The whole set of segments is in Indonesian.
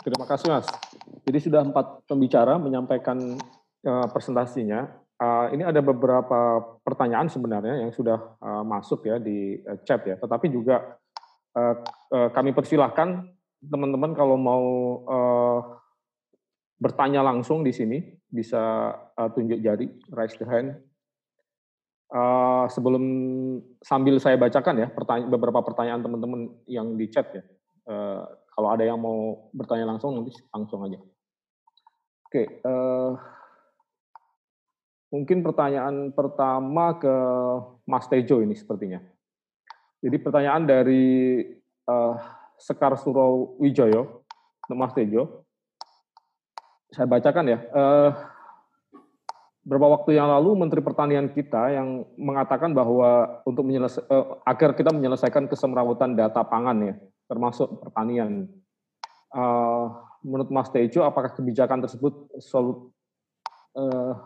Terima kasih Mas. Jadi sudah empat pembicara menyampaikan uh, presentasinya. Uh, ini ada beberapa pertanyaan sebenarnya yang sudah uh, masuk ya di uh, chat ya. Tetapi juga uh, uh, kami persilahkan teman-teman kalau mau uh, bertanya langsung di sini bisa uh, tunjuk jari, raise the hand. Uh, sebelum sambil saya bacakan ya pertanya beberapa pertanyaan teman-teman yang di chat ya. Uh, kalau ada yang mau bertanya langsung nanti langsung aja. Oke, uh, mungkin pertanyaan pertama ke Mas Tejo ini sepertinya. Jadi pertanyaan dari uh, Sekar Suro Wijoyo, Mas Tejo. Saya bacakan ya. Uh, beberapa waktu yang lalu Menteri Pertanian kita yang mengatakan bahwa untuk menyelesa- uh, agar kita menyelesaikan kesemrawutan data pangan ya, termasuk pertanian. Uh, menurut Mas Tejo, apakah kebijakan tersebut solut, uh,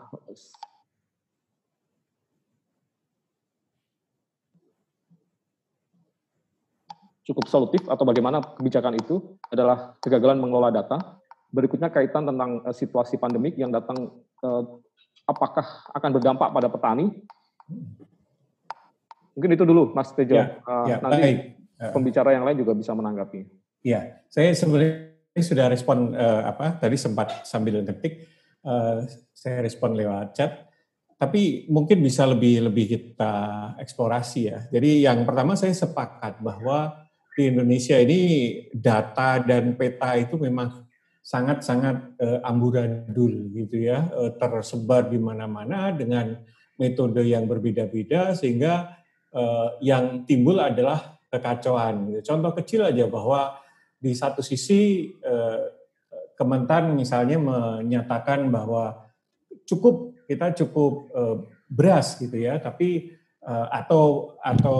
cukup solutif atau bagaimana kebijakan itu adalah kegagalan mengelola data. Berikutnya kaitan tentang uh, situasi pandemik yang datang, uh, apakah akan berdampak pada petani? Mungkin itu dulu, Mas Tejo. Ya, uh, ya, nanti baik. Pembicara yang lain juga bisa menanggapi. Ya, saya sebenarnya sudah respon uh, apa tadi sempat sambil ngetik uh, saya respon lewat chat. Tapi mungkin bisa lebih lebih kita eksplorasi ya. Jadi yang pertama saya sepakat bahwa di Indonesia ini data dan peta itu memang sangat-sangat uh, amburadul gitu ya. Uh, tersebar di mana-mana dengan metode yang berbeda-beda sehingga uh, yang timbul adalah kekacauan. Contoh kecil aja bahwa di satu sisi eh, Kementan misalnya menyatakan bahwa cukup kita cukup eh, beras gitu ya, tapi eh, atau atau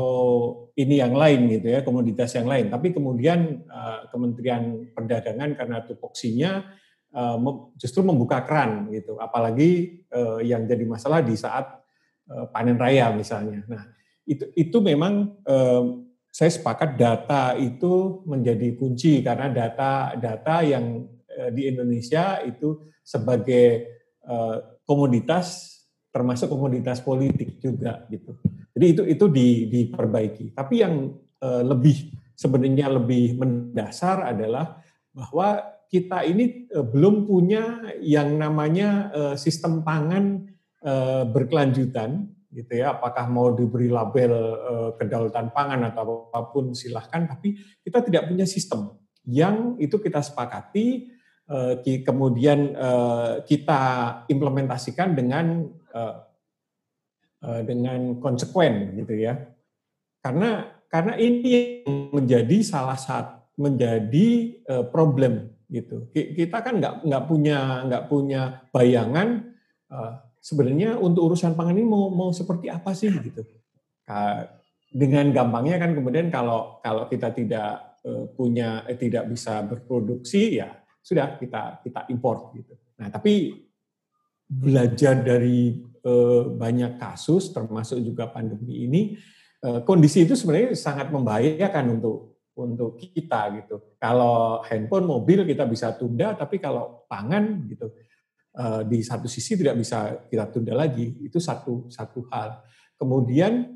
ini yang lain gitu ya, komoditas yang lain. Tapi kemudian Kementerian Perdagangan karena tupoksinya justru membuka keran gitu, apalagi yang jadi masalah di saat panen raya misalnya. Nah itu itu memang saya sepakat data itu menjadi kunci karena data-data yang eh, di Indonesia itu sebagai eh, komoditas termasuk komoditas politik juga gitu. Jadi itu itu di, diperbaiki. Tapi yang eh, lebih sebenarnya lebih mendasar adalah bahwa kita ini belum punya yang namanya sistem pangan berkelanjutan gitu ya apakah mau diberi label uh, kedaulatan pangan atau apa pun silahkan. Tapi kita tidak punya sistem yang itu kita sepakati uh, kemudian uh, kita implementasikan dengan uh, uh, dengan konsekuen gitu ya. Karena karena ini menjadi salah satu menjadi uh, problem gitu. Kita kan nggak nggak punya nggak punya bayangan sebenarnya untuk urusan pangan ini mau mau seperti apa sih gitu. Dengan gampangnya kan kemudian kalau kalau kita tidak eh, punya eh, tidak bisa berproduksi ya sudah kita kita import gitu. Nah tapi belajar dari eh, banyak kasus termasuk juga pandemi ini kondisi itu sebenarnya sangat membahayakan untuk untuk kita gitu. Kalau handphone, mobil kita bisa tunda, tapi kalau pangan gitu Eh, di satu sisi tidak bisa kita tunda lagi. Itu satu satu hal. Kemudian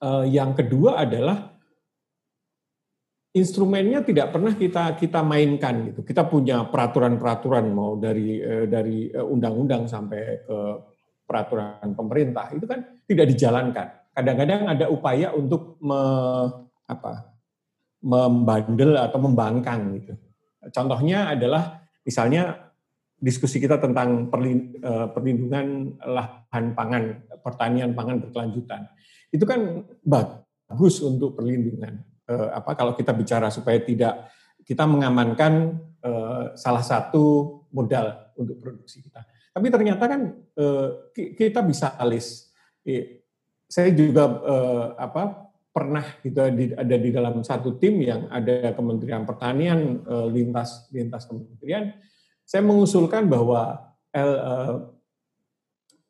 eh, yang kedua adalah instrumennya tidak pernah kita kita mainkan gitu. Kita punya peraturan-peraturan mau dari eh, dari undang-undang sampai ke peraturan pemerintah. Itu kan tidak dijalankan. Kadang-kadang ada upaya untuk me, apa membandel atau membangkang gitu. Contohnya adalah misalnya diskusi kita tentang eh, perlindungan lahan pangan, pertanian pangan berkelanjutan. Itu kan bagus untuk perlindungan. Eh, apa kalau kita bicara supaya tidak kita mengamankan eh, salah satu modal untuk produksi kita. Tapi ternyata kan kita bisa alis. Saya juga apa pernah kita ada di dalam satu tim yang ada Kementerian Pertanian lintas lintas kementerian saya mengusulkan bahwa eh,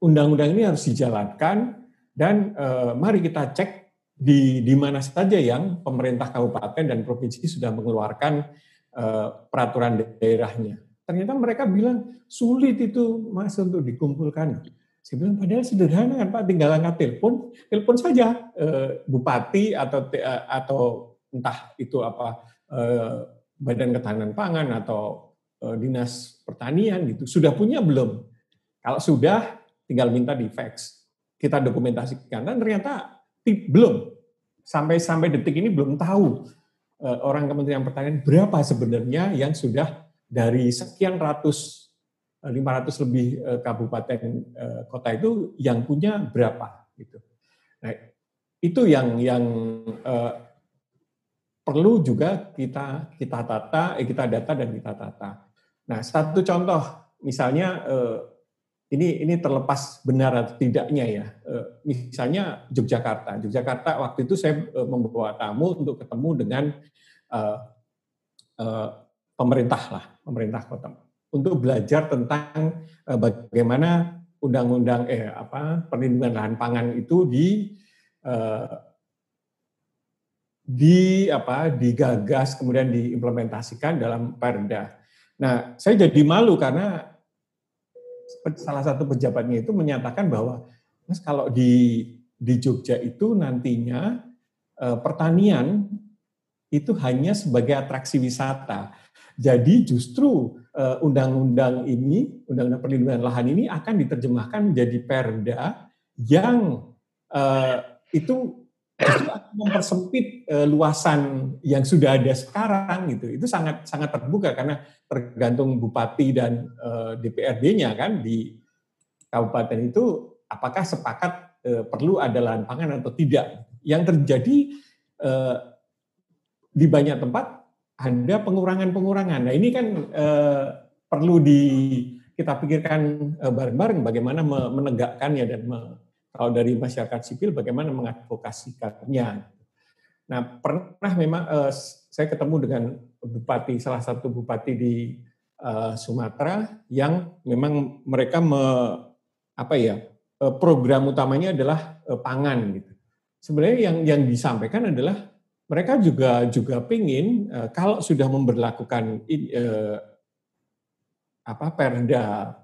undang-undang ini harus dijalankan dan eh, mari kita cek di di mana saja yang pemerintah kabupaten dan provinsi sudah mengeluarkan peraturan daerahnya. Ternyata mereka bilang sulit itu mas untuk dikumpulkan. Saya bilang padahal sederhana kan Pak, tinggal angkat telepon, telepon saja bupati atau atau entah itu apa badan ketahanan pangan atau dinas pertanian gitu. Sudah punya belum? Kalau sudah, tinggal minta di fax. Kita dokumentasikan dan ternyata belum sampai sampai detik ini belum tahu uh, orang Kementerian Pertanian berapa sebenarnya yang sudah dari sekian ratus 500 eh, lebih eh, kabupaten eh, kota itu yang punya berapa gitu. Nah, itu yang yang uh, perlu juga kita kita tata, eh, kita data dan kita tata. Nah, satu contoh misalnya uh, ini ini terlepas benar atau tidaknya ya. Uh, misalnya Yogyakarta. Yogyakarta waktu itu saya uh, membawa tamu untuk ketemu dengan pemerintah lah, pemerintah kota untuk belajar tentang bagaimana undang-undang eh apa perlindungan lahan pangan itu di di apa digagas kemudian diimplementasikan dalam Perda. Nah, saya jadi malu karena salah satu pejabatnya itu menyatakan bahwa Mas kalau di di Jogja itu nantinya eh, pertanian itu hanya sebagai atraksi wisata. Jadi justru eh, undang-undang ini, undang-undang perlindungan lahan ini akan diterjemahkan menjadi perda yang uh, itu mempersempit uh, luasan yang sudah ada sekarang gitu. Itu sangat sangat terbuka karena tergantung bupati dan uh, DPRD-nya kan di kabupaten itu apakah sepakat uh, perlu ada lahan pangan atau tidak. Yang terjadi uh, di banyak tempat ada pengurangan-pengurangan. Nah ini kan eh, perlu di kita pikirkan eh, bareng-bareng bagaimana menegakkannya dan kalau dari masyarakat sipil bagaimana mengadvokasikannya. Nah pernah memang eh, saya ketemu dengan bupati salah satu bupati di eh, Sumatera yang memang mereka me, apa ya eh, program utamanya adalah eh, pangan gitu. Sebenarnya yang yang disampaikan adalah mereka juga juga pingin uh, kalau sudah memperlakukan uh, apa perda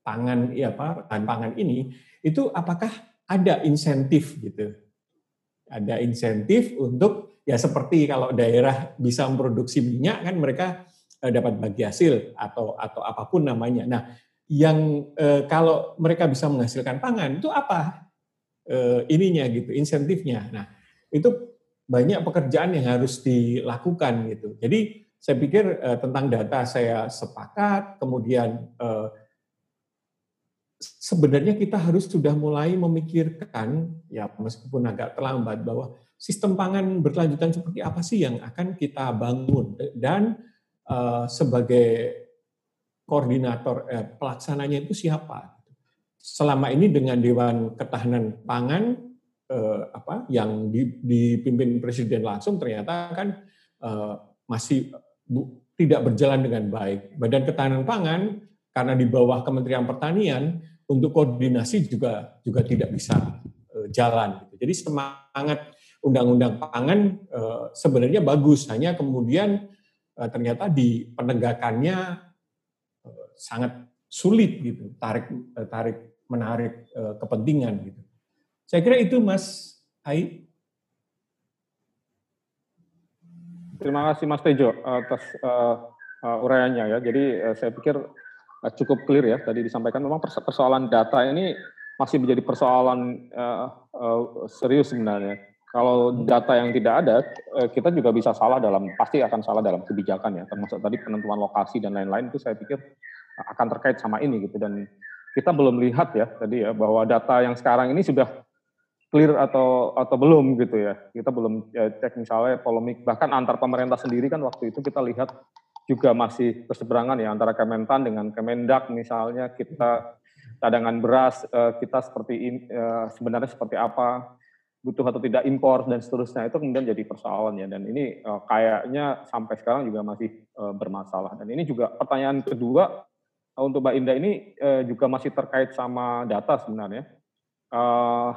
pangan ya apa pangan ini itu apakah ada insentif gitu? Ada insentif untuk ya seperti kalau daerah bisa memproduksi minyak kan mereka uh, dapat bagi hasil atau atau apa pun namanya. Nah yang uh, kalau mereka bisa menghasilkan pangan itu apa? Uh, ininya gitu insentifnya. Nah itu banyak pekerjaan yang harus dilakukan gitu. Jadi saya pikir uh, tentang data saya sepakat, kemudian uh, sebenarnya kita harus sudah mulai memikirkan ya meskipun agak terlambat bahwa sistem pangan berkelanjutan seperti apa sih yang akan kita bangun dan uh, sebagai koordinator eh, pelaksananya itu siapa? Selama ini dengan Dewan Ketahanan Pangan eh, apa yang dipimpin presiden langsung ternyata kan eh, masih bu, tidak berjalan dengan baik. Badan Ketahanan Pangan karena di bawah Kementerian Pertanian untuk koordinasi juga juga tidak bisa eh, jalan. Jadi semangat undang-undang pangan eh, sebenarnya bagus, hanya kemudian eh, ternyata di penegakannya sangat sulit gitu, tarik eh, tarik menarik kepentingan gitu. Saya kira itu Mas Ai. Terima kasih Mas Tejo atas uh, uh, uraiannya ya. Jadi uh, saya pikir cukup clear ya tadi disampaikan memang persoalan data ini masih menjadi persoalan uh, uh, serius sebenarnya. Kalau data yang tidak ada, kita juga bisa salah dalam pasti akan salah dalam kebijakan ya. Termasuk tadi penentuan lokasi dan lain-lain itu saya pikir akan terkait sama ini gitu dan kita belum lihat ya tadi ya bahwa data yang sekarang ini sudah clear atau atau belum gitu ya. Kita belum ya, cek misalnya polemik bahkan antar pemerintah sendiri kan waktu itu kita lihat juga masih berseberangan ya antara Kementan dengan Kemendak misalnya kita cadangan beras eh, kita seperti in, eh, sebenarnya seperti apa butuh atau tidak impor dan seterusnya. Itu kemudian jadi persoalan ya. Dan ini eh, kayaknya sampai sekarang juga masih bermasalah. Dan ini juga pertanyaan kedua untuk Mbak Indah ini juga masih terkait sama data sebenarnya.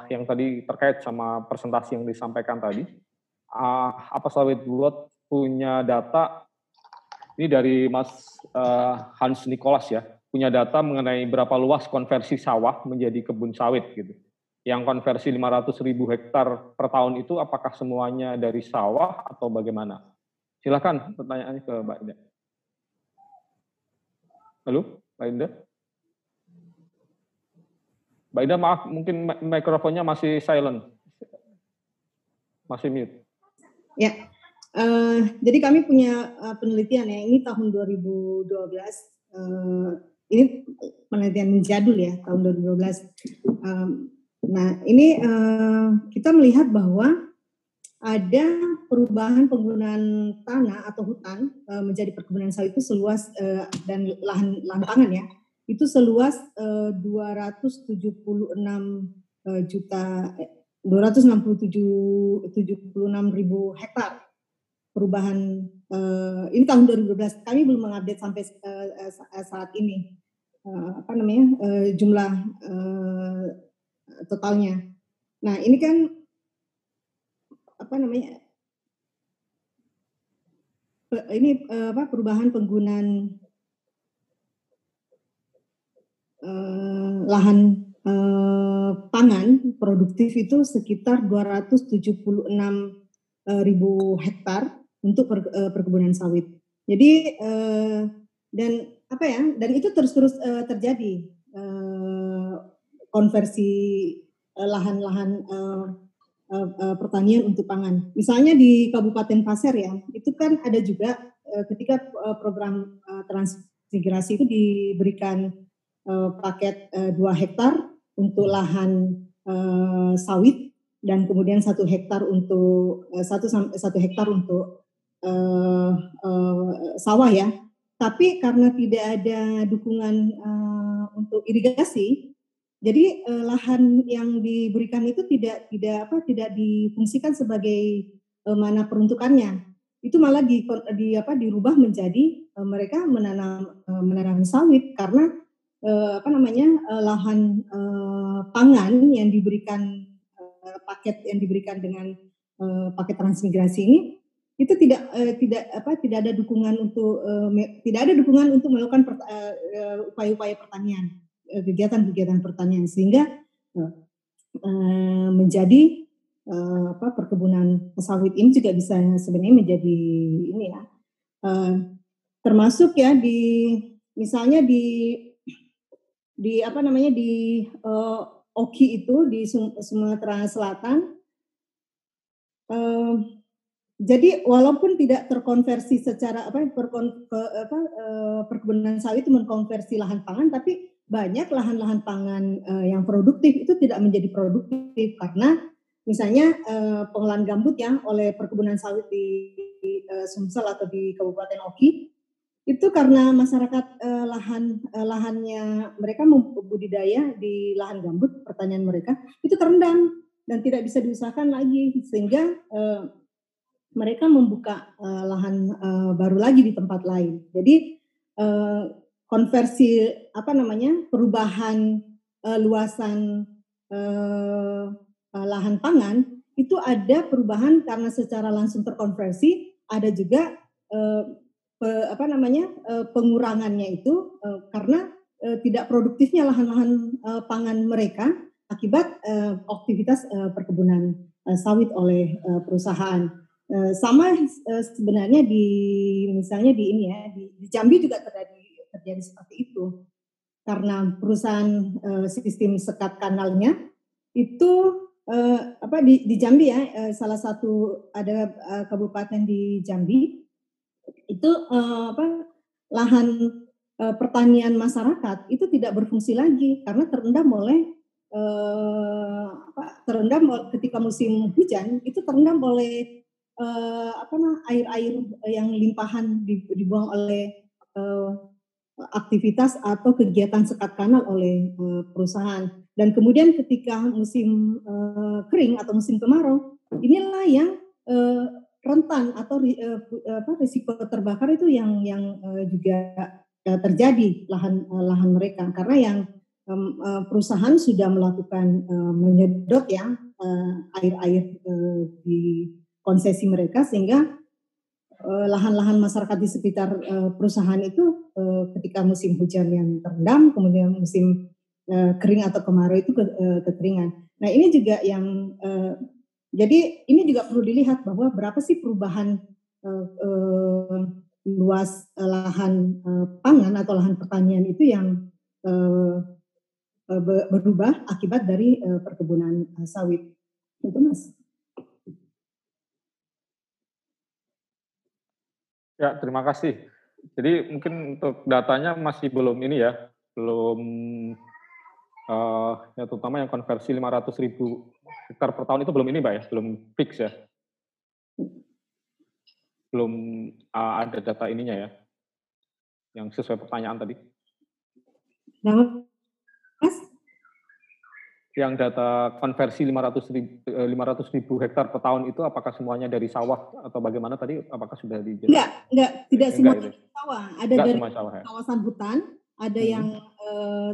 Yang tadi terkait sama presentasi yang disampaikan tadi, uh, apa sawit buat punya data Ini dari Mas uh, Hans Nicholas ya, punya data mengenai berapa luas konversi sawah menjadi kebun sawit gitu. Yang konversi 500 ribu hektar per tahun itu apakah semuanya dari sawah atau bagaimana? Silakan pertanyaannya ke Mbak Indah. Halo, Mbak Indah? Mbak Indah maaf, mungkin mikrofonnya masih silent. Masih mute. Ya, Uh, jadi kami punya uh, penelitian ya, ini tahun 2012. Uh, ini penelitian jadul ya, tahun 2012. Um, nah, ini uh, kita melihat bahwa ada perubahan penggunaan tanah atau hutan uh, menjadi perkebunan sawit itu seluas uh, dan lahan lahan ya, itu seluas uh, 276 uh, juta 267 76 ribu hektar perubahan uh, ini tahun 2012 kami belum mengupdate sampai uh, saat ini uh, apa namanya uh, jumlah uh, totalnya. Nah ini kan apa namanya ini apa perubahan penggunaan uh, lahan uh, pangan produktif itu sekitar 276 ribu hektar untuk per, uh, perkebunan sawit. Jadi uh, dan apa ya? Dan itu terus-terus uh, terjadi uh, konversi lahan-lahan uh, uh, uh, pertanian untuk pangan. Misalnya di Kabupaten Pasir ya, itu kan ada juga uh, ketika uh, program uh, transmigrasi itu diberikan uh, paket uh, 2 hektar untuk lahan uh, sawit dan kemudian satu hektar untuk satu satu hektar untuk uh, sawah ya. Tapi karena tidak ada dukungan uh, untuk irigasi, jadi uh, lahan yang diberikan itu tidak tidak apa tidak difungsikan sebagai uh, mana peruntukannya. Itu malah di, di apa dirubah menjadi uh, mereka menanam uh, menanam sawit karena uh, apa namanya uh, lahan uh, pangan yang diberikan uh, paket yang diberikan dengan uh, paket transmigrasi ini itu tidak uh, tidak apa tidak ada dukungan untuk me, tidak ada dukungan untuk melakukan uh, upaya-upaya pertanian kegiatan-kegiatan pertanian sehingga uh, uh, menjadi uh, apa perkebunan sawit ini juga bisa sebenarnya menjadi ini ya uh, termasuk ya di misalnya di di apa namanya di uh, Oki itu di Sumatera Selatan uh, jadi walaupun tidak terkonversi secara apa, perkon, apa eh, perkebunan sawit itu mengkonversi lahan pangan, tapi banyak lahan-lahan pangan eh, yang produktif itu tidak menjadi produktif karena misalnya eh, pengolahan gambut ya oleh perkebunan sawit di, di Sumsel atau di Kabupaten Oki itu karena masyarakat lahan lahannya mereka membudidaya di lahan gambut pertanian mereka itu terendam dan tidak bisa diusahakan lagi sehingga mereka membuka uh, lahan uh, baru lagi di tempat lain. Jadi uh, konversi apa namanya perubahan uh, luasan uh, lahan pangan itu ada perubahan karena secara langsung terkonversi, ada juga uh, pe, apa namanya uh, pengurangannya itu uh, karena uh, tidak produktifnya lahan-lahan uh, pangan mereka akibat uh, aktivitas uh, perkebunan uh, sawit oleh uh, perusahaan. Eh, sama uh, sebenarnya di misalnya di ini ya di, di Jambi juga terjadi terjadi seperti itu. Karena perusahaan uh, sistem sekat kanalnya itu uh, apa di, di Jambi ya uh, salah satu ada uh, kabupaten di Jambi itu uh, apa lahan uh, pertanian masyarakat itu tidak berfungsi lagi karena terendam oleh uh, apa terendam ketika musim hujan itu terendam oleh uh, apa nah air-air yang limpahan dibuang oleh uh, aktivitas atau kegiatan sekat kanal oleh uh, perusahaan. Dan kemudian ketika musim uh, kering atau musim kemarau inilah yang uh, rentan atau uh, apa risiko terbakar itu yang yang uh, juga terjadi lahan uh, lahan mereka. Karena yang perusahaan sudah melakukan uh, menyedot ya air-air uh, uh, di konsesi mereka sehingga lahan-lahan masyarakat di sekitar perusahaan itu ketika musim hujan yang terendam, kemudian musim kering atau kemarau itu kekeringan. Nah ini juga yang jadi ini juga perlu dilihat bahwa berapa sih perubahan luas lahan pangan atau lahan pertanian itu yang berubah akibat dari perkebunan sawit. Itu mas. Ya, terima kasih. Jadi mungkin untuk datanya masih belum ini ya, belum uh, ya terutama yang konversi 500 ribu hektar per tahun itu belum ini Mbak ya, belum fix ya. Belum uh, ada data ininya ya, yang sesuai pertanyaan tadi. Nah, yang data konversi 500 ribu, 500 ribu hektar per tahun itu apakah semuanya dari sawah atau bagaimana tadi apakah sudah dijelaskan? Enggak, enggak, tidak semua dari sawah. Ada enggak dari sawah, ya? kawasan hutan, ada hmm. yang eh,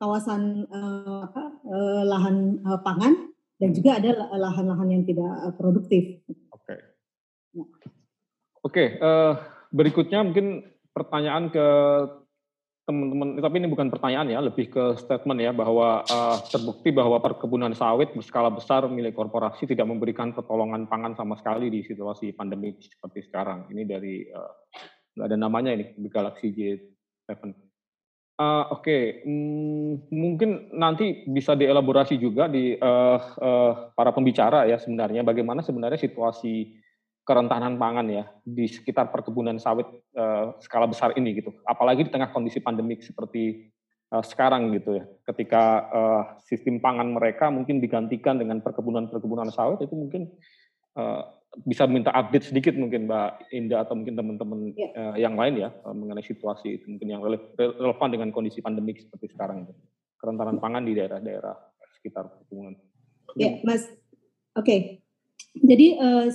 kawasan eh, apa, eh, lahan eh, pangan dan juga ada lahan-lahan yang tidak eh, produktif. Oke. Okay. Ya. Oke, okay, eh, berikutnya mungkin pertanyaan ke teman-teman, tapi ini bukan pertanyaan ya, lebih ke statement ya bahwa uh, terbukti bahwa perkebunan sawit berskala besar milik korporasi tidak memberikan pertolongan pangan sama sekali di situasi pandemi seperti sekarang. Ini dari uh, ada namanya ini di Galaxy J7. Uh, Oke, okay. hmm, mungkin nanti bisa dielaborasi juga di uh, uh, para pembicara ya sebenarnya bagaimana sebenarnya situasi kerentanan pangan ya di sekitar perkebunan sawit uh, skala besar ini gitu. Apalagi di tengah kondisi pandemik seperti uh, sekarang gitu ya. Ketika uh, sistem pangan mereka mungkin digantikan dengan perkebunan-perkebunan sawit itu mungkin uh, bisa minta update sedikit mungkin Mbak Indah atau mungkin teman-teman ya. uh, yang lain ya uh, mengenai situasi itu mungkin yang relevan dengan kondisi pandemik seperti sekarang itu. Kerentanan pangan di daerah-daerah sekitar perkebunan. Ya, Mas. Oke. Okay. Jadi uh,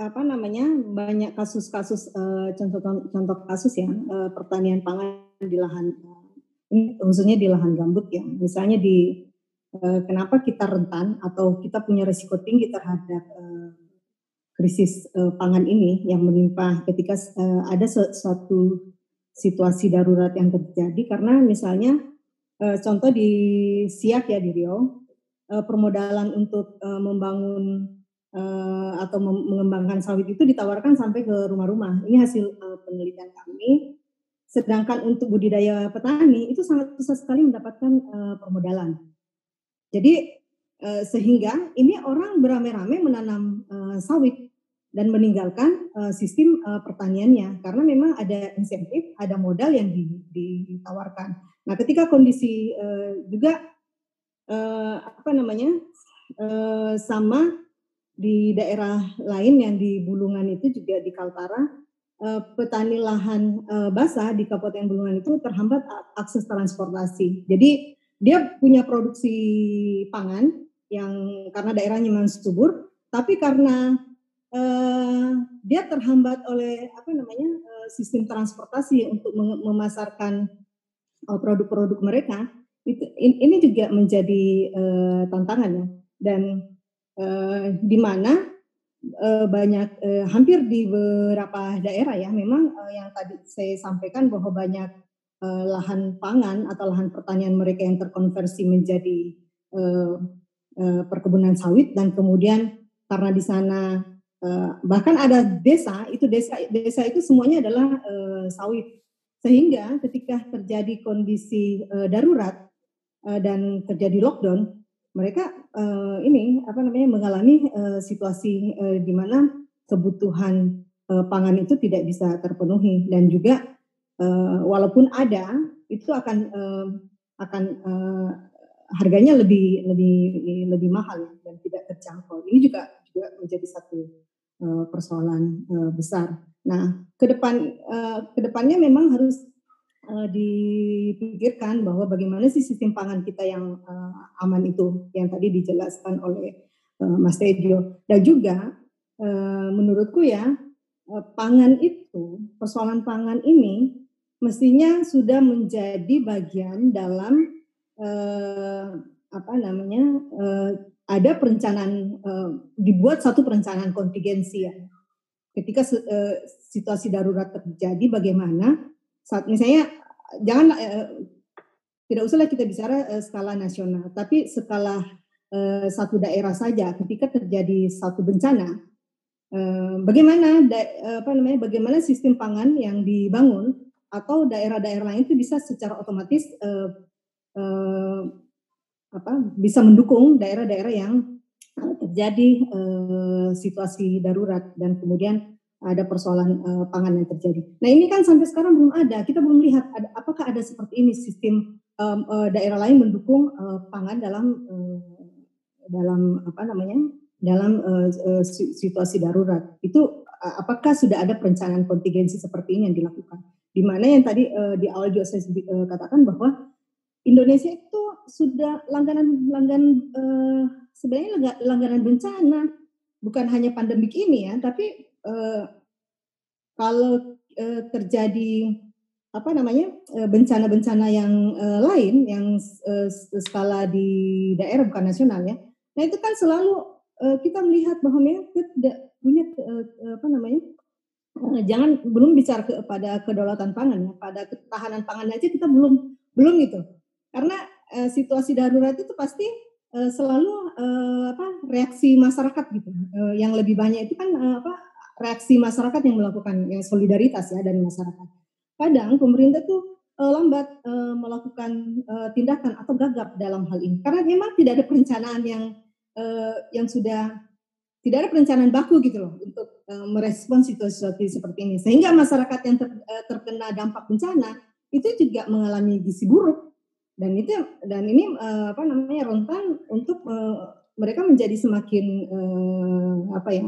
apa namanya banyak kasus-kasus contoh-contoh uh, kasus ya uh, pertanian pangan di lahan uh, ini khususnya di lahan gambut ya. Misalnya di kenapa kita rentan atau kita punya risiko tinggi terhadap krisis pangan ini yang menimpa ketika ada suatu situasi darurat yang terjadi. Karena misalnya contoh di Siak ya di uh, permodalan untuk membangun uh, atau mengembangkan sawit itu ditawarkan sampai ke rumah-rumah. Ini hasil uh, penelitian kami. Sedangkan untuk budidaya petani itu sangat susah sekali mendapatkan uh, permodalan. Jadi uh, sehingga ini orang beramai-ramai menanam uh, sawit dan meninggalkan uh, sistem uh, pertaniannya karena memang ada insentif, ada modal yang ditawarkan. Nah, ketika kondisi uh, juga uh, apa namanya uh, sama di daerah lain yang di Bulungan itu juga di Kaltara eh, petani lahan eh, basah di Kabupaten Bulungan itu terhambat akses transportasi. Jadi dia punya produksi pangan yang karena daerahnya memang subur, tapi karena uh, dia terhambat oleh apa namanya sistem transportasi untuk memasarkan produk-produk mereka, itu ini juga menjadi uh, tantangan ya. Dan eh, di mana eh, banyak eh, hampir di beberapa daerah ya memang eh, yang tadi saya sampaikan bahwa banyak eh, lahan pangan atau lahan pertanian mereka yang terkonversi menjadi eh, eh, perkebunan sawit dan kemudian karena di sana eh, bahkan ada desa itu desa desa itu semuanya adalah eh, sawit. Sehingga ketika terjadi kondisi uh, darurat uh, dan terjadi lockdown mereka uh, ini apa namanya mengalami uh, situasi uh, di mana kebutuhan uh, pangan itu tidak bisa terpenuhi dan juga uh, walaupun ada itu akan uh, akan uh, harganya lebih lebih lebih mahal dan tidak terjangkau. Ini juga juga menjadi satu persoalan besar. Nah, ke depan ke depannya memang harus uh, dipikirkan bahwa bagaimana sih sistem pangan kita yang uh, aman itu yang tadi dijelaskan oleh uh, Mas Tejo. Dan juga uh, menurutku ya uh, pangan itu persoalan pangan ini mestinya sudah menjadi bagian dalam uh, apa namanya uh, ada perencanaan dibuat satu perencanaan kontingensi ya. Ketika situasi darurat terjadi bagaimana saat misalnya jangan tidak usahlah kita bicara skala nasional tapi skala satu daerah saja ketika terjadi satu bencana bagaimana apa namanya bagaimana sistem pangan yang dibangun atau daerah-daerah lain itu bisa secara otomatis apa bisa mendukung daerah-daerah yang terjadi uh, situasi darurat dan kemudian ada persoalan uh, pangan yang terjadi. Nah ini kan sampai sekarang belum ada. Kita belum lihat ada, apakah ada seperti ini sistem um, uh, daerah lain mendukung uh, pangan dalam uh, dalam apa namanya dalam uh, uh, situasi darurat. Itu uh, apakah sudah ada perencanaan kontingensi seperti ini yang dilakukan? Di mana yang tadi uh, di awal juga saya uh, katakan bahwa Indonesia itu sudah langganan langganan uh, sebenarnya langganan bencana bukan hanya pandemik ini ya tapi uh, kalau uh, terjadi apa namanya bencana-bencana yang uh, lain yang uh, skala di daerah bukan nasional ya nah itu kan selalu uh, kita melihat bahwa kita tidak punya uh, apa namanya jangan belum bicara kepada kedaulatan pangan ya pada ketahanan pangan aja kita belum belum gitu karena uh, situasi darurat itu pasti selalu uh, apa reaksi masyarakat gitu. Uh, yang lebih banyak itu kan uh, apa reaksi masyarakat yang melakukan ya, solidaritas ya dari masyarakat. Kadang pemerintah tuh uh, lambat uh, melakukan uh, tindakan atau gagap dalam hal ini. Karena memang tidak ada perencanaan yang uh, yang sudah tidak ada perencanaan baku gitu loh untuk uh, merespon situasi-situasi seperti ini. Sehingga masyarakat yang ter, uh, terkena dampak bencana itu juga mengalami gizi buruk. Dan itu dan ini uh, apa namanya rentan untuk uh, mereka menjadi semakin uh, apa ya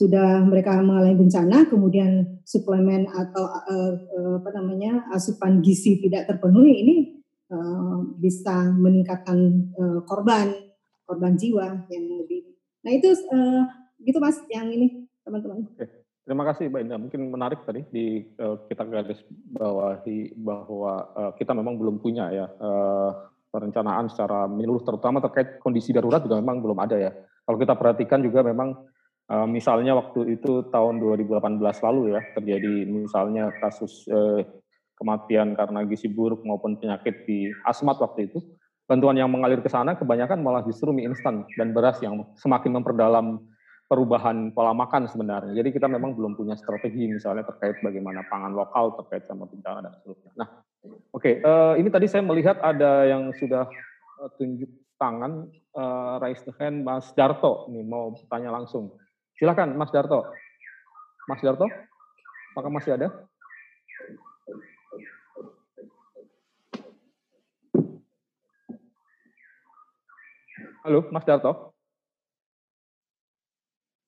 sudah mereka mengalami bencana kemudian suplemen atau uh, apa namanya asupan gizi tidak terpenuhi ini uh, bisa meningkatkan uh, korban korban jiwa yang lebih nah itu uh, gitu mas yang ini teman-teman Terima kasih Mbak Indah. Mungkin menarik tadi di uh, kita garis bawahi bahwa uh, kita memang belum punya ya uh, perencanaan secara menyeluruh terutama terkait kondisi darurat juga memang belum ada ya. Kalau kita perhatikan juga memang uh, misalnya waktu itu tahun 2018 lalu ya terjadi misalnya kasus uh, kematian karena gizi buruk maupun penyakit di asmat waktu itu bantuan yang mengalir ke sana kebanyakan malah justru mie instan dan beras yang semakin memperdalam perubahan pola makan sebenarnya. Jadi kita memang belum punya strategi misalnya terkait bagaimana pangan lokal terkait sama bencana dan seterusnya. Nah, oke, okay, uh, eh, ini tadi saya melihat ada yang sudah tunjuk tangan, uh, raise the hand, Mas Darto, ini mau tanya langsung. Silakan, Mas Darto. Mas Darto, apakah masih ada? Halo, Mas Darto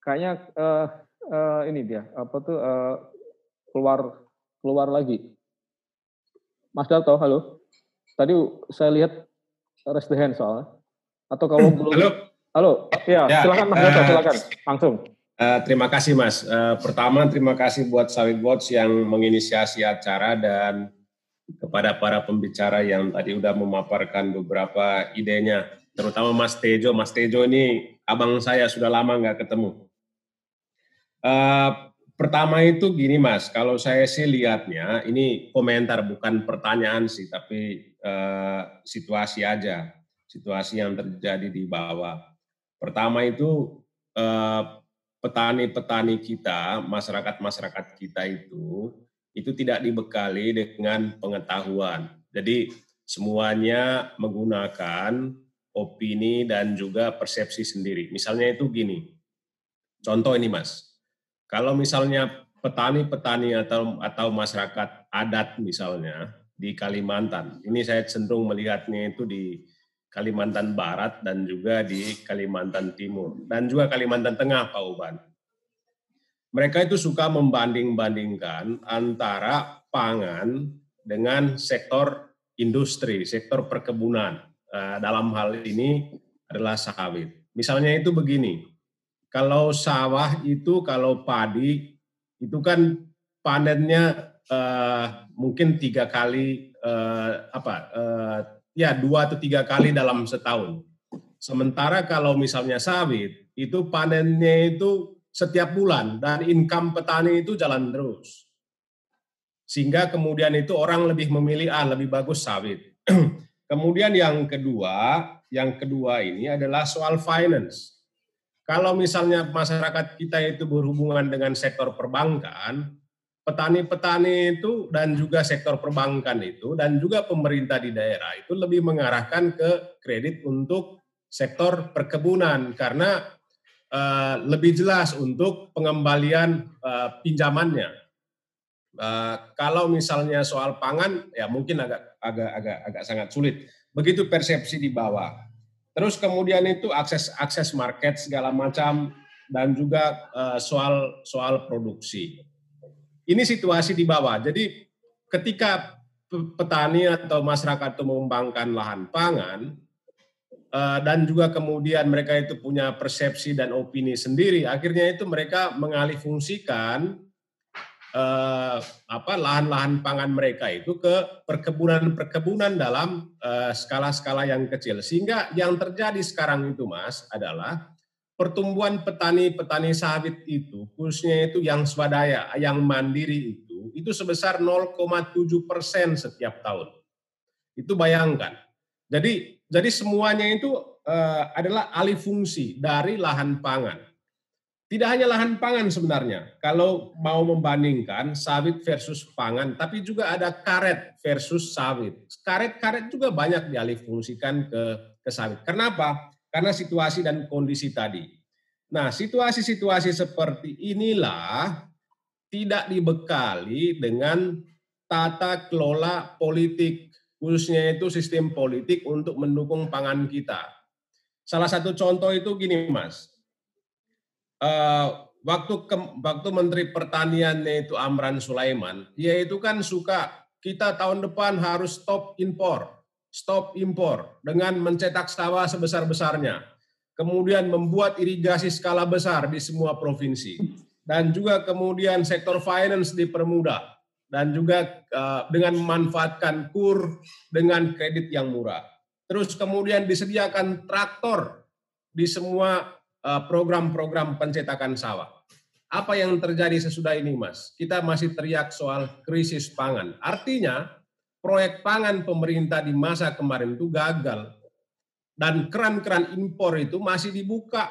kayaknya uh, uh, ini dia apa tuh uh, keluar keluar lagi. Mas Darto, halo. Tadi saya lihat raise the hand soalnya. Atau kalau belum Halo. Halo. Ya, ya silakan Mas Darto, silakan. Langsung. Uh, terima kasih Mas. Uh, pertama terima kasih buat Sawit Watch yang menginisiasi acara dan kepada para pembicara yang tadi udah memaparkan beberapa idenya, terutama Mas Tejo. Mas Tejo ini abang saya sudah lama nggak ketemu. Uh, pertama itu gini Mas, kalau saya sih lihatnya ini komentar bukan pertanyaan sih, tapi uh, situasi aja, situasi yang terjadi di bawah. Pertama itu petani petani-petani kita, masyarakat-masyarakat kita itu itu tidak dibekali dengan pengetahuan. Jadi semuanya menggunakan opini dan juga persepsi sendiri. Misalnya itu gini. Contoh ini Mas kalau misalnya petani-petani atau atau masyarakat adat misalnya di Kalimantan, ini saya cenderung melihatnya itu di Kalimantan Barat dan juga di Kalimantan Timur dan juga Kalimantan Tengah, Pak Uban. Mereka itu suka membanding-bandingkan antara pangan dengan sektor industri, sektor perkebunan. Eh, dalam hal ini adalah sawit. Misalnya itu begini, kalau sawah itu kalau padi itu kan panennya uh, mungkin tiga kali uh, apa ya dua atau tiga kali dalam setahun. Sementara kalau misalnya sawit itu panennya itu setiap bulan dan income petani itu jalan terus. Sehingga kemudian itu orang lebih memilih ah lebih bagus sawit. kemudian yang kedua, yang kedua ini adalah soal finance. Kalau misalnya masyarakat kita itu berhubungan dengan sektor perbankan, petani-petani itu dan juga sektor perbankan itu dan juga pemerintah di daerah itu lebih mengarahkan ke kredit untuk sektor perkebunan karena uh, lebih jelas untuk pengembalian uh, pinjamannya. Uh, kalau misalnya soal pangan ya mungkin agak agak agak agak sangat sulit. Begitu persepsi di bawah. Terus kemudian itu akses akses market segala macam dan juga uh, soal soal produksi ini situasi di bawah. Jadi ketika petani atau masyarakat itu mengembangkan lahan pangan eh, dan juga kemudian mereka itu punya persepsi dan opini sendiri, akhirnya itu mereka mengalih fungsikan eh, apa lahan-lahan pangan mereka itu ke perkebunan-perkebunan dalam eh, skala-skala yang kecil. Sehingga yang terjadi sekarang itu Mas adalah pertumbuhan petani-petani sawit itu, khususnya itu yang swadaya, yang mandiri itu, itu sebesar 0,7 persen setiap tahun. Itu bayangkan. Jadi, jadi semuanya itu uh, adalah alih fungsi dari lahan pangan. Tidak hanya lahan pangan sebenarnya, kalau mau membandingkan sawit versus pangan, tapi juga ada karet versus sawit. Karet-karet juga banyak dialih fungsikan ke, ke sawit. Kenapa? Karena situasi dan kondisi tadi. Nah, situasi-situasi seperti inilah tidak dibekali dengan tata kelola politik, khususnya itu sistem politik untuk mendukung pangan kita. Salah satu contoh itu gini, Mas. Uh, waktu ke, waktu Menteri Pertaniannya itu Amran Sulaiman, dia itu kan suka kita tahun depan harus stop impor stop impor dengan mencetak sawah sebesar-besarnya. Kemudian membuat irigasi skala besar di semua provinsi. Dan juga kemudian sektor finance dipermudah. Dan juga uh, dengan memanfaatkan kur dengan kredit yang murah. Terus kemudian disediakan traktor di semua uh, program-program pencetakan sawah. Apa yang terjadi sesudah ini, Mas? Kita masih teriak soal krisis pangan. Artinya, proyek pangan pemerintah di masa kemarin itu gagal. Dan keran-keran impor itu masih dibuka.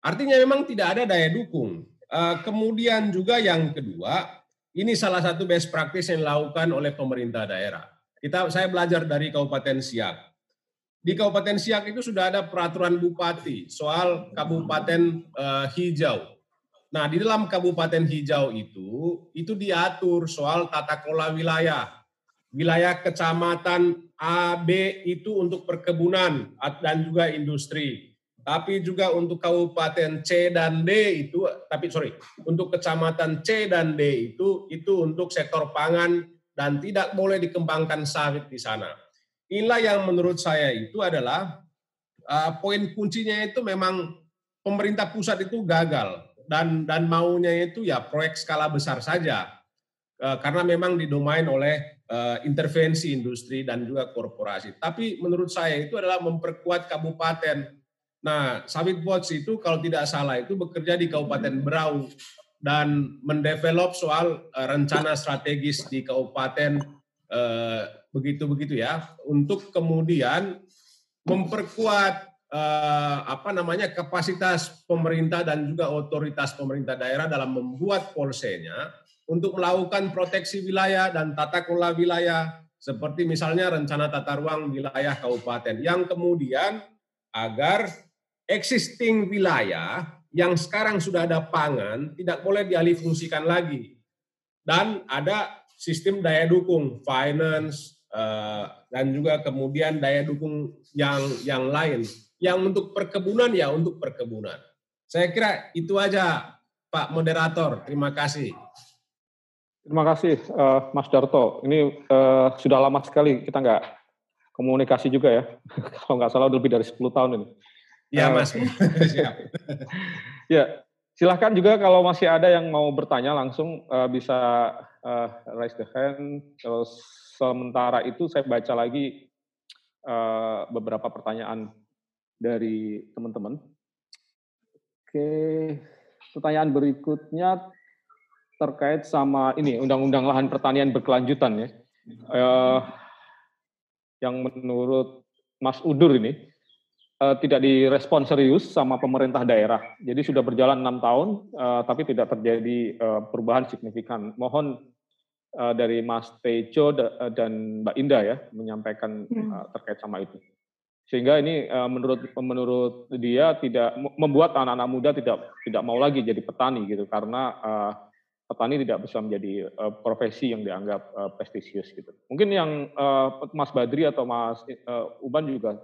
Artinya memang tidak ada daya dukung. Eh, kemudian juga yang kedua, ini salah satu best practice yang dilakukan oleh pemerintah daerah. Kita saya belajar dari Kabupaten Siak. Di Kabupaten Siak itu sudah ada peraturan bupati soal kabupaten uh, hijau. Nah, di dalam kabupaten hijau itu, itu diatur soal tata kelola wilayah. Wilayah kecamatan A, B itu untuk perkebunan dan juga industri. Tapi juga untuk kabupaten C dan D itu, tapi sorry, untuk kecamatan C dan D itu, itu untuk sektor pangan dan tidak boleh dikembangkan sawit di sana. Inilah yang menurut saya itu adalah uh, poin kuncinya itu memang pemerintah pusat itu gagal dan dan maunya itu ya proyek skala besar saja eh, karena memang didomain oleh eh, intervensi industri dan juga korporasi. Tapi menurut saya itu adalah memperkuat kabupaten. Nah, Sawit Watch itu kalau tidak salah itu bekerja di Kabupaten Berau dan mendevelop soal eh, rencana strategis di kabupaten begitu-begitu ya untuk kemudian memperkuat eh, apa namanya kapasitas pemerintah dan juga otoritas pemerintah daerah dalam membuat polsenya untuk melakukan proteksi wilayah dan tata kelola wilayah seperti misalnya rencana tata ruang wilayah kabupaten. Yang kemudian agar existing wilayah yang sekarang sudah ada pangan tidak boleh dialih fungsikan lagi. Dan ada sistem daya dukung finance eh, dan juga kemudian daya dukung yang yang lain yang untuk perkebunan ya untuk perkebunan. Saya kira itu aja Pak Moderator. Terima kasih. Terima kasih uh, Mas Darto. Ini uh, sudah lama sekali kita nggak komunikasi juga ya. Kalau nggak salah lebih dari 10 tahun ini. Iya uh, Mas. Siap. ya, silahkan juga kalau masih ada yang mau bertanya langsung uh, bisa uh, raise the hand. Terus sementara itu saya baca lagi uh, beberapa pertanyaan dari teman-teman. Oke, pertanyaan berikutnya terkait sama ini undang-undang lahan pertanian berkelanjutan ya. Uh, yang menurut Mas Udur ini uh, tidak direspon serius sama pemerintah daerah. Jadi sudah berjalan enam tahun, uh, tapi tidak terjadi uh, perubahan signifikan. Mohon uh, dari Mas Tejo dan Mbak Indah ya menyampaikan uh, terkait sama itu. Sehingga ini uh, menurut menurut dia tidak membuat anak-anak muda tidak tidak mau lagi jadi petani gitu karena uh, petani tidak bisa menjadi uh, profesi yang dianggap uh, prestisius gitu. Mungkin yang uh, Mas Badri atau Mas uh, Uban juga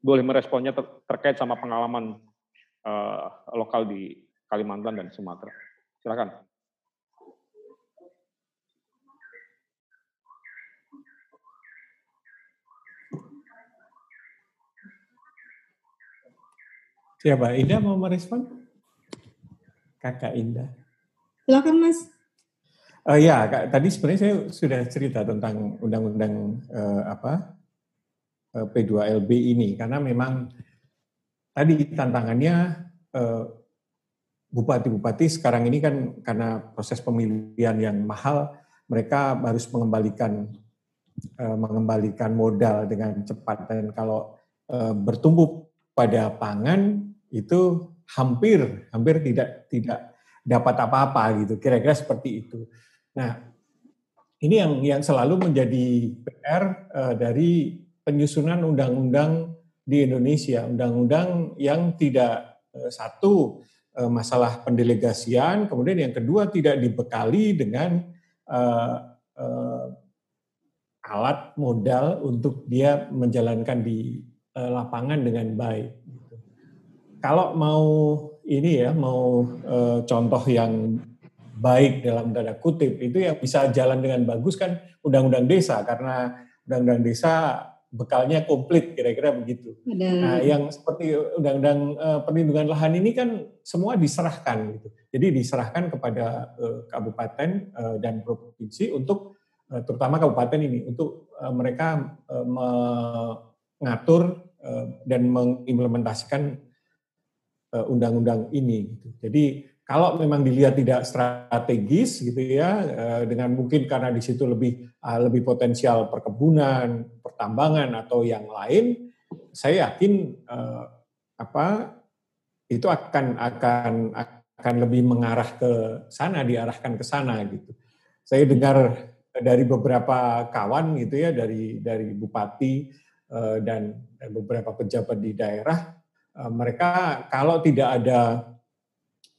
boleh meresponnya ter terkait sama pengalaman uh, lokal di Kalimantan dan Sumatera. Silakan. Siapa? Indah mau merespon? Kakak Indah. Silakan Mas. Uh, ya, tadi sebenarnya saya sudah cerita tentang undang-undang uh, apa uh, eh, P2LB ini karena memang tadi tantangannya bupati-bupati uh, sekarang ini kan karena proses pemilihan yang mahal mereka harus mengembalikan uh, mengembalikan modal dengan cepat dan kalau uh, bertumbuh pada pangan itu hampir hampir tidak tidak dapat apa-apa gitu, kira-kira seperti itu. Nah, ini yang yang selalu menjadi PR uh, eh, dari penyusunan undang-undang di Indonesia, undang-undang yang tidak uh, satu uh, masalah pendelegasian, kemudian yang kedua tidak dibekali dengan uh, uh, alat modal untuk dia menjalankan di uh, lapangan dengan baik. Kalau mau ini ya mau e, contoh yang baik dalam tanda kutip itu yang bisa jalan dengan bagus kan undang-undang desa karena undang-undang desa bekalnya komplit kira-kira begitu. Ada. Nah, yang seperti undang-undang e, perlindungan lahan ini kan semua diserahkan gitu. Jadi diserahkan kepada e, kabupaten e, dan provinsi untuk e, terutama kabupaten ini untuk e, mereka e, mengatur dan mengimplementasikan undang-undang ini. Gitu. Jadi kalau memang dilihat tidak strategis gitu ya, eh, dengan mungkin karena di situ lebih ah, lebih potensial perkebunan, pertambangan atau yang lain, saya yakin eh, apa itu akan akan akan lebih mengarah ke sana, diarahkan ke sana gitu. Saya dengar dari beberapa kawan gitu ya, dari dari bupati dan beberapa pejabat di daerah Eh, mereka kalau tidak ada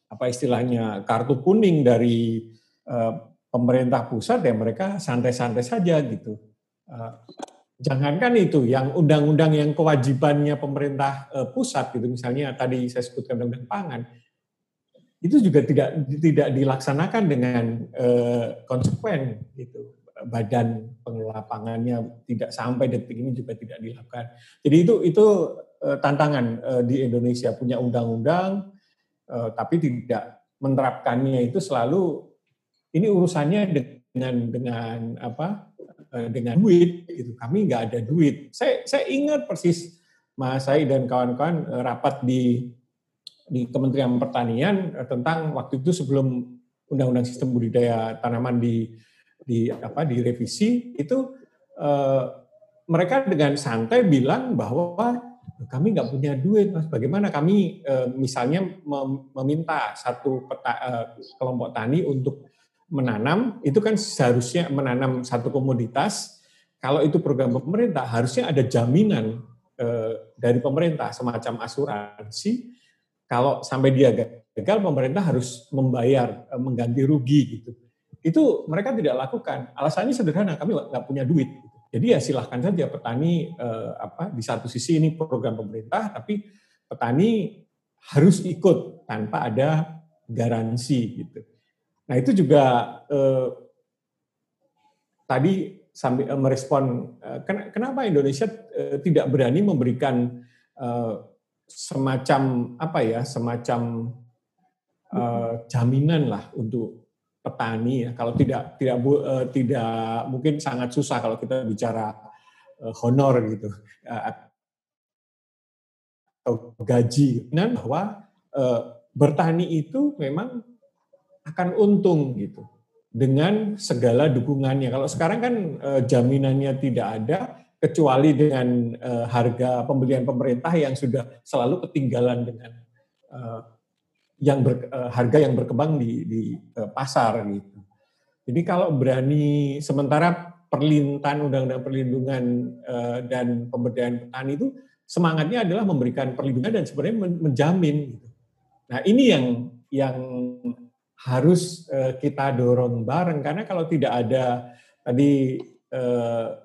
apa istilahnya kartu kuning dari uh, pemerintah pusat ya mereka santai-santai saja gitu. Uh, jangankan itu, yang undang-undang yang kewajibannya pemerintah pusat gitu, misalnya tadi saya sebutkan undang-undang pangan, itu juga tidak tidak dilaksanakan dengan konsekuen gitu. Badan pengelola pangannya tidak sampai detik ini juga tidak dilakukan. Jadi itu itu Eh, tantangan eh, di Indonesia punya undang-undang eh, tapi tidak menerapkannya itu selalu ini urusannya dengan dengan apa dengan duit itu kami nggak ada duit. Saya saya ingat persis Mas Said dan kawan-kawan rapat di di Kementerian Pertanian tentang waktu itu sebelum Undang-Undang Sistem Budidaya Tanaman di di apa direvisi itu eh, mereka dengan santai bilang bahwa kami nggak punya duit, mas. Bagaimana kami e, misalnya meminta satu peta, e, kelompok tani untuk menanam, itu kan seharusnya menanam satu komoditas. Kalau itu program pemerintah, harusnya ada jaminan e, dari pemerintah semacam asuransi. Kalau sampai dia gagal, pemerintah harus membayar, mengganti rugi gitu. Itu mereka tidak lakukan. Alasannya sederhana, kami nggak punya duit. Jadi ya silahkan saja petani eh, apa di satu sisi ini program pemerintah, tapi petani harus ikut tanpa ada garansi gitu. Nah itu juga eh, tadi sambil eh, merespon eh, kenapa Indonesia eh, tidak berani memberikan eh, semacam apa ya semacam eh, jaminan lah untuk petani ya. Kalau tidak tidak uh, tidak mungkin sangat susah kalau kita bicara uh, honor gitu uh, atau gaji. Dan bahwa uh, bertani itu memang akan untung gitu dengan segala dukungannya. Kalau sekarang kan eh, jaminannya tidak ada kecuali dengan eh, harga pembelian pemerintah yang sudah selalu ketinggalan dengan eh, yang ber, eh, harga yang berkembang di, di eh, pasar gitu. Jadi kalau berani sementara perlintahan undang-undang perlindungan eh, dan pemberdayaan petani itu semangatnya adalah memberikan perlindungan dan sebenarnya menjamin gitu. Nah, ini yang yang harus uh, kita dorong bareng karena kalau tidak ada tadi uh,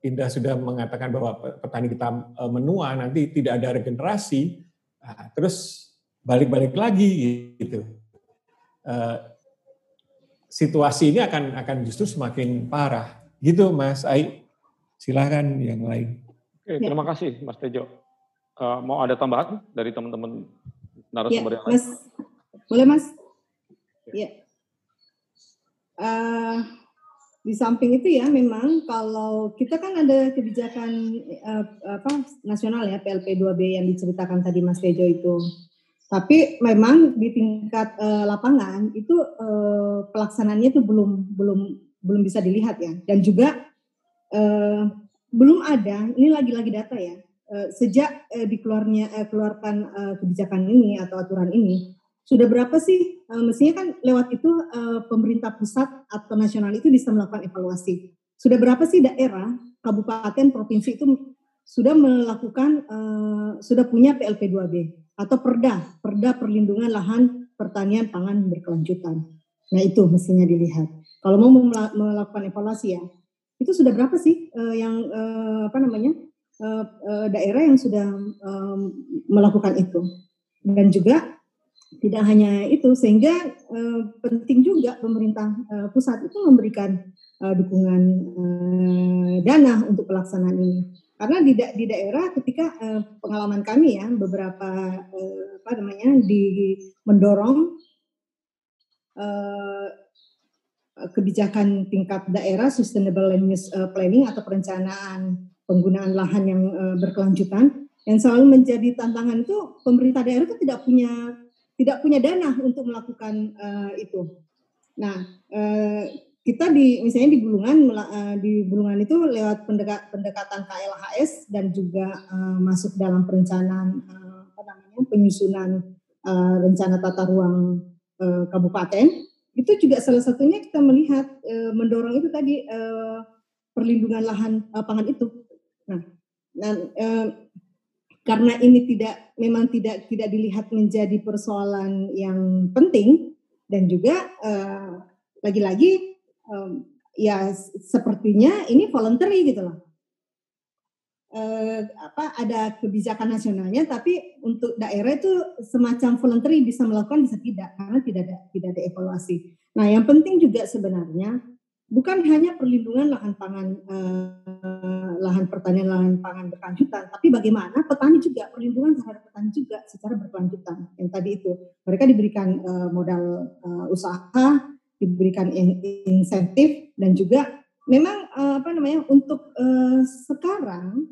Indah sudah mengatakan bahwa petani kita uh, menua nanti tidak ada regenerasi nah, terus balik-balik lagi gitu. Uh, situasi ini akan akan justru semakin parah. Gitu Mas Ai silakan yang lain. Oke, terima kasih Mas Tejo. Uh, mau ada tambahan dari teman-teman narasumber ya, yang lain? Mas, boleh Mas? Ya. Uh, di samping itu ya memang kalau kita kan ada kebijakan uh, apa nasional ya PLP 2B yang diceritakan tadi Mas Tejo itu. Tapi memang di tingkat uh, lapangan itu uh, pelaksanaannya itu belum belum belum bisa dilihat ya. Dan juga uh, belum ada, ini lagi-lagi data ya. Uh, sejak uh, dikeluarnya uh, keluarkan uh, kebijakan ini atau aturan ini, sudah berapa sih uh, mestinya kan lewat itu uh, pemerintah pusat atau nasional itu bisa melakukan evaluasi. Sudah berapa sih daerah, kabupaten, provinsi itu sudah melakukan uh, sudah punya PLP 2B atau Perda, Perda Perlindungan Lahan Pertanian Pangan Berkelanjutan. Nah, itu mestinya dilihat. Kalau mau melakukan evaluasi ya, itu sudah berapa sih uh, yang uh, apa namanya? Uh, uh, daerah yang sudah um, melakukan itu. Dan juga tidak hanya itu sehingga uh, penting juga pemerintah uh, pusat itu memberikan uh, dukungan uh, dana untuk pelaksanaan ini karena di, da di daerah ketika uh, pengalaman kami ya beberapa uh, apa namanya di mendorong uh, kebijakan tingkat daerah sustainable land use planning atau perencanaan penggunaan lahan yang uh, berkelanjutan yang selalu menjadi tantangan itu pemerintah daerah itu tidak punya tidak punya dana untuk melakukan uh, itu. Nah, uh, kita di misalnya di Bulungan uh, di Bulungan itu lewat pendekat, pendekatan KLHS dan juga uh, masuk dalam perencanaan uh, apa namanya penyusunan uh, rencana tata ruang uh, kabupaten itu juga salah satunya kita melihat uh, mendorong itu tadi uh, perlindungan lahan uh, pangan itu. Nah, nah uh, karena ini tidak memang tidak tidak dilihat menjadi persoalan yang penting dan juga uh, lagi-lagi um, ya sepertinya ini voluntary gitu loh. Uh, apa ada kebijakan nasionalnya tapi untuk daerah itu semacam voluntary bisa melakukan bisa tidak karena tidak ada tidak ada evaluasi. Nah, yang penting juga sebenarnya bukan hanya perlindungan lahan pangan eh, lahan pertanian lahan pangan berkelanjutan tapi bagaimana petani juga perlindungan terhadap petani juga secara berkelanjutan yang tadi itu mereka diberikan eh, modal usaha diberikan in, insentif dan juga memang eh, apa namanya untuk eh, sekarang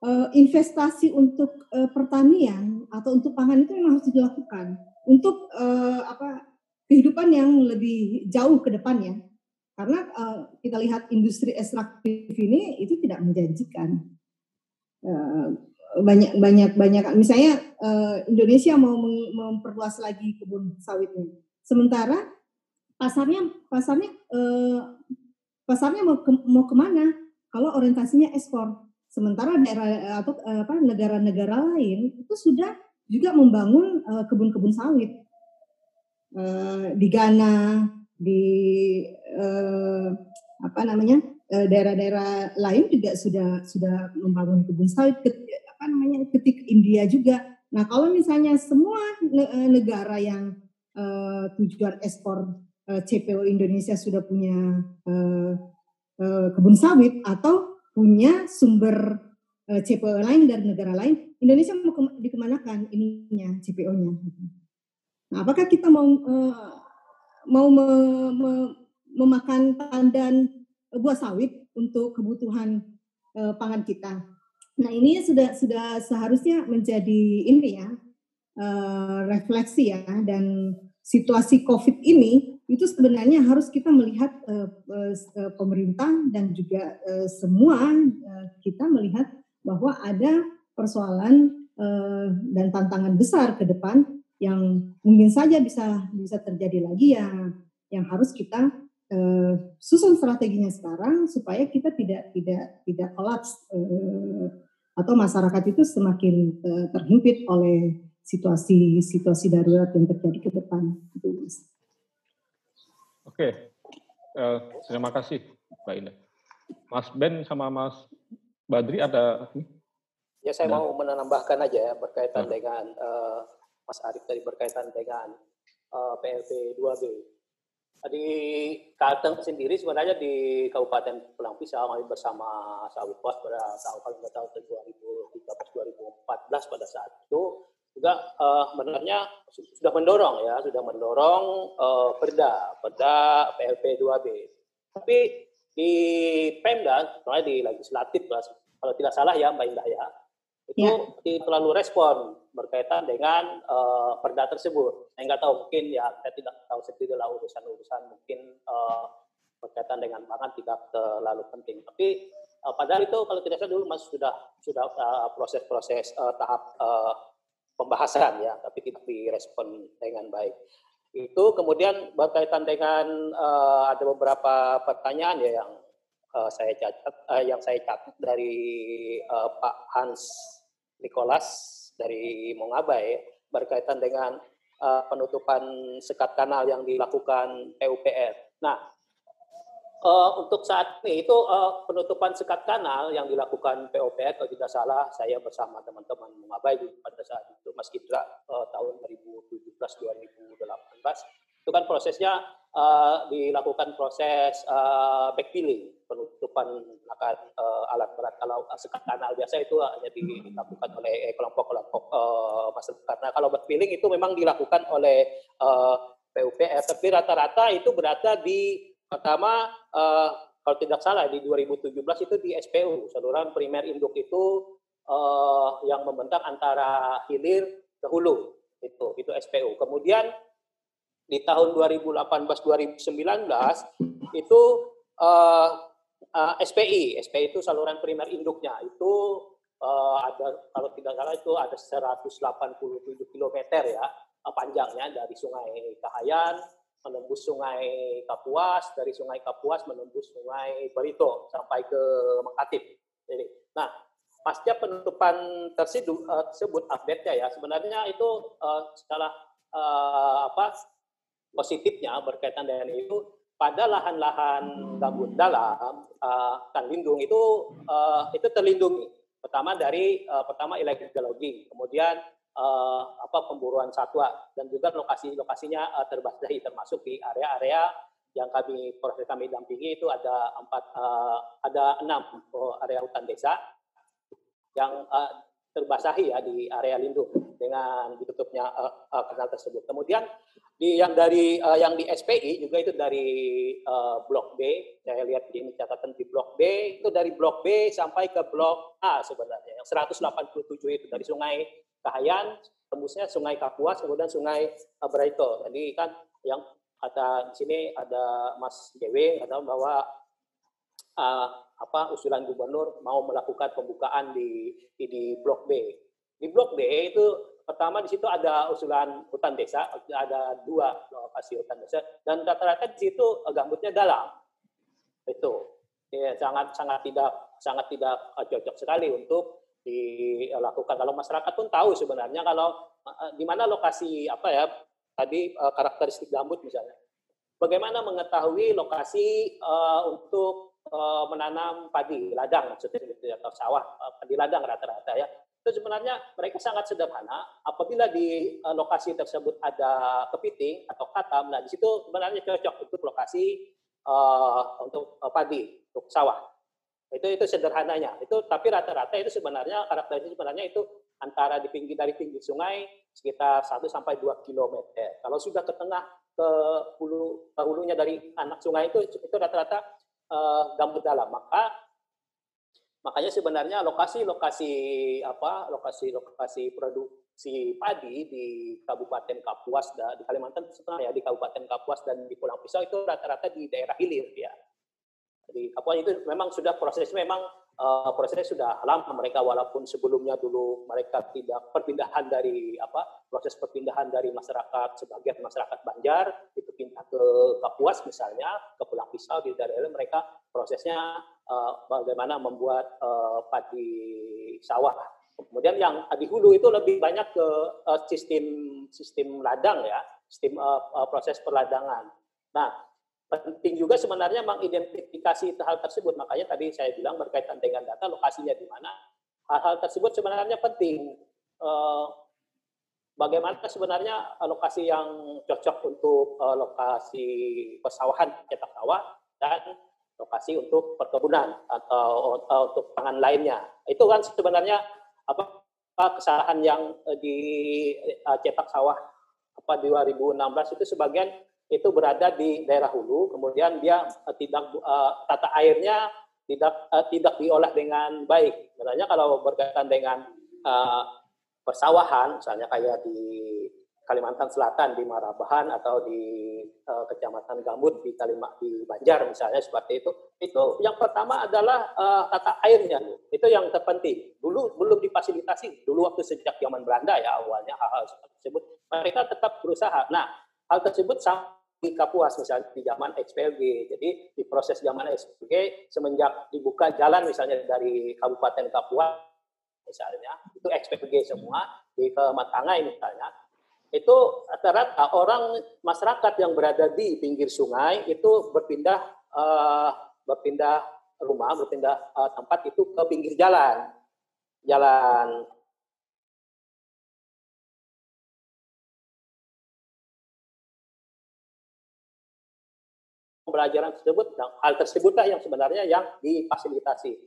eh, investasi untuk pertanian atau untuk pangan itu memang harus dilakukan untuk apa kehidupan yang lebih jauh ke depannya karena kita lihat industri ekstraktif ini itu tidak menjanjikan. Banyak banyak banyak misalnya Indonesia mau memperluas lagi kebun sawitnya. Sementara pasarnya pasarnya uh, pasarnya mau ke, mau ke mana? Kalau orientasinya ekspor. Sementara daerah atau uh, apa negara-negara lain itu sudah juga membangun kebun-kebun uh, sawit uh, di Ghana, di eh, apa namanya eh, daerah-daerah lain juga sudah sudah membangun kebun sawit apa namanya ketik India juga. Nah kalau misalnya semua eh, negara yang eh, tujuan ekspor eh, CPO Indonesia sudah punya eh, eh, kebun sawit atau punya sumber eh, CPO lain dari negara lain, Indonesia mau ke, dikemanakan ininya CPO-nya? Nah, apakah kita mau eh, mau me, me, memakan pandan buah sawit untuk kebutuhan uh, pangan kita. Nah ini sudah sudah seharusnya menjadi ini ya uh, refleksi ya dan situasi COVID ini itu sebenarnya harus kita melihat uh, uh, pemerintah dan juga uh, semua uh, kita melihat bahwa ada persoalan uh, dan tantangan besar ke depan yang mungkin saja bisa bisa terjadi lagi ya yang harus kita uh, susun strateginya sekarang supaya kita tidak tidak tidak kolaps uh, atau masyarakat itu semakin uh, terhimpit oleh situasi-situasi darurat yang terjadi ke depan. Oke, uh, terima kasih Mbak Ina. Mas Ben sama Mas Badri ada? Ya saya mau menambahkan aja ya berkaitan nah. dengan uh, Mas Arief tadi berkaitan dengan uh, PLP 2B di Kalteng sendiri sebenarnya di Kabupaten Pulang Pisau kami bersama Sawit Pos pada tahun kalau nggak tahun 2013-2014 pada saat juga uh, sebenarnya sudah mendorong ya sudah mendorong uh, perda perda PLP 2B tapi di Pemda di legislatif kalau tidak salah ya Mbak Indah ya itu ya. terlalu respon berkaitan dengan uh, perda tersebut. Saya nggak tahu mungkin ya saya tidak tahu lah urusan-urusan mungkin uh, berkaitan dengan pangan tidak terlalu penting. Tapi uh, padahal itu kalau tidak salah dulu masih sudah sudah proses-proses uh, tahap uh, pembahasan ya, tapi tidak direspon dengan baik. Itu kemudian berkaitan dengan uh, ada beberapa pertanyaan ya yang uh, saya catat uh, yang saya catat dari uh, Pak Hans Nicholas dari Mongabai berkaitan dengan uh, penutupan sekat kanal yang dilakukan PUPR. Nah, uh, untuk saat ini itu uh, penutupan sekat kanal yang dilakukan PUPR kalau tidak salah saya bersama teman-teman Mongabai pada saat itu Mas Kidra uh, tahun 2017-2018 itu kan prosesnya uh, dilakukan proses uh, backfilling penutupan uh, alat berat. Kalau sekat kanal biasa itu hanya dilakukan oleh kelompok-kelompok uh, masyarakat karena kalau backfilling itu memang dilakukan oleh uh, PUPR tapi rata-rata itu berada di pertama uh, kalau tidak salah di 2017 itu di SPU saluran primer induk itu uh, yang membentang antara hilir ke hulu itu itu SPU kemudian di tahun 2018-2019 itu uh, uh, SPI, SPI itu saluran primer induknya itu uh, ada kalau tidak salah itu ada 187 km ya uh, panjangnya dari Sungai Kahayan menembus Sungai Kapuas, dari Sungai Kapuas menembus Sungai Barito sampai ke Mengkatip. Jadi, nah pasca penutupan tersebut, uh, tersebut update-nya ya sebenarnya itu uh, setelah uh, apa positifnya berkaitan dengan itu pada lahan-lahan gambut dalam uh, kan lindung itu uh, itu terlindungi pertama dari uh, pertama illegal logging kemudian uh, apa pemburuan satwa dan juga lokasi-lokasinya uh, terbasahi termasuk di area-area yang kami proses kami dampingi itu ada empat uh, ada enam area hutan desa yang uh, terbasahi ya di area lindung dengan ditutupnya uh, uh, tersebut. Kemudian di yang dari uh, yang di SPI juga itu dari uh, blok B. Saya lihat di ini catatan di blok B itu dari blok B sampai ke blok A sebenarnya yang 187 itu dari Sungai Kahayan tembusnya Sungai Kapuas kemudian Sungai Braito. Jadi kan yang kata di sini ada Mas JW kata bahwa uh, apa usulan gubernur mau melakukan pembukaan di di, di blok B. Di blok B itu Pertama di situ ada usulan hutan desa, ada dua lokasi hutan desa, dan rata-rata di situ gambutnya dalam. Itu ya, sangat sangat tidak sangat tidak cocok sekali untuk dilakukan. Kalau masyarakat pun tahu sebenarnya kalau uh, di mana lokasi apa ya tadi uh, karakteristik gambut misalnya. Bagaimana mengetahui lokasi uh, untuk uh, menanam padi ladang maksudnya gitu ya, atau sawah padi ladang rata-rata ya itu sebenarnya mereka sangat sederhana. Apabila di uh, lokasi tersebut ada kepiting atau katam, nah di situ sebenarnya cocok untuk lokasi uh, untuk uh, padi, untuk sawah. Itu itu sederhananya. Itu tapi rata-rata itu sebenarnya karakteristik sebenarnya itu antara di pinggir dari pinggir sungai sekitar 1 sampai 2 km. Kalau sudah ke tengah ke hulu ke hulunya dari anak sungai itu itu rata-rata uh, gambut dalam. Maka Makanya sebenarnya lokasi-lokasi apa lokasi-lokasi produk produksi padi di Kabupaten Kapuas di Kalimantan Selatan ya di Kabupaten Kapuas dan di Pulau Pisau itu rata-rata di daerah hilir ya. Jadi Kapuas itu memang sudah prosesnya memang uh, prosesnya sudah lama mereka walaupun sebelumnya dulu mereka tidak perpindahan dari apa proses perpindahan dari masyarakat sebagian masyarakat Banjar itu pindah ke Kapuas misalnya ke Pulau Pisau di daerah mereka prosesnya uh, bagaimana membuat uh, padi sawah Kemudian yang di hulu itu lebih banyak ke uh, sistem sistem ladang ya, sistem uh, proses perladangan. Nah, penting juga sebenarnya mengidentifikasi hal tersebut. Makanya tadi saya bilang berkaitan dengan data lokasinya di mana. Hal-hal tersebut sebenarnya penting. Uh, bagaimana sebenarnya lokasi yang cocok untuk uh, lokasi persawahan cetak sawah dan lokasi untuk perkebunan atau uh, untuk pangan lainnya. Itu kan sebenarnya apa kesalahan yang dicetak uh, sawah apa 2016 itu sebagian itu berada di daerah hulu, kemudian dia uh, tidak uh, tata airnya tidak uh, tidak diolah dengan baik. Sebenarnya kalau berkaitan dengan uh, persawahan, misalnya kayak di Kalimantan Selatan di Marabahan atau di uh, Kecamatan Gambut di Kalimat di Banjar misalnya seperti itu. Itu yang pertama adalah uh, tata airnya, itu yang terpenting. Dulu belum difasilitasi, dulu waktu sejak zaman Belanda ya awalnya hal-hal tersebut mereka tetap berusaha. Nah, hal tersebut di Kapuas misalnya di zaman XPLG. Jadi di proses zaman XPLG semenjak dibuka jalan misalnya dari Kabupaten Kapuas misalnya itu XPLG semua di Kematangai misalnya itu rata-rata orang masyarakat yang berada di pinggir sungai itu berpindah uh, berpindah rumah, berpindah uh, tempat itu ke pinggir jalan. Jalan pembelajaran tersebut, hal tersebutlah yang sebenarnya yang difasilitasi.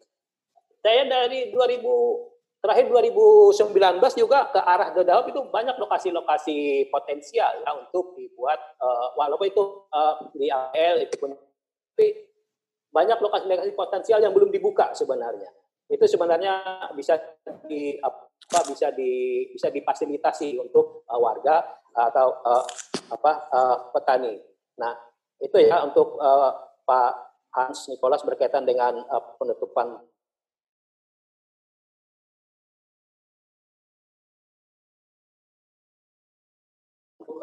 Saya dari 2000 Terakhir 2019 juga ke arah Gedaup itu banyak lokasi-lokasi potensial ya untuk dibuat uh, walaupun itu uh, di AL itu pun tapi banyak lokasi-lokasi potensial yang belum dibuka sebenarnya. Itu sebenarnya bisa di apa bisa di bisa difasilitasi untuk uh, warga atau uh, apa uh, petani. Nah, itu ya untuk uh, Pak Hans Nicholas berkaitan dengan uh, penutupan.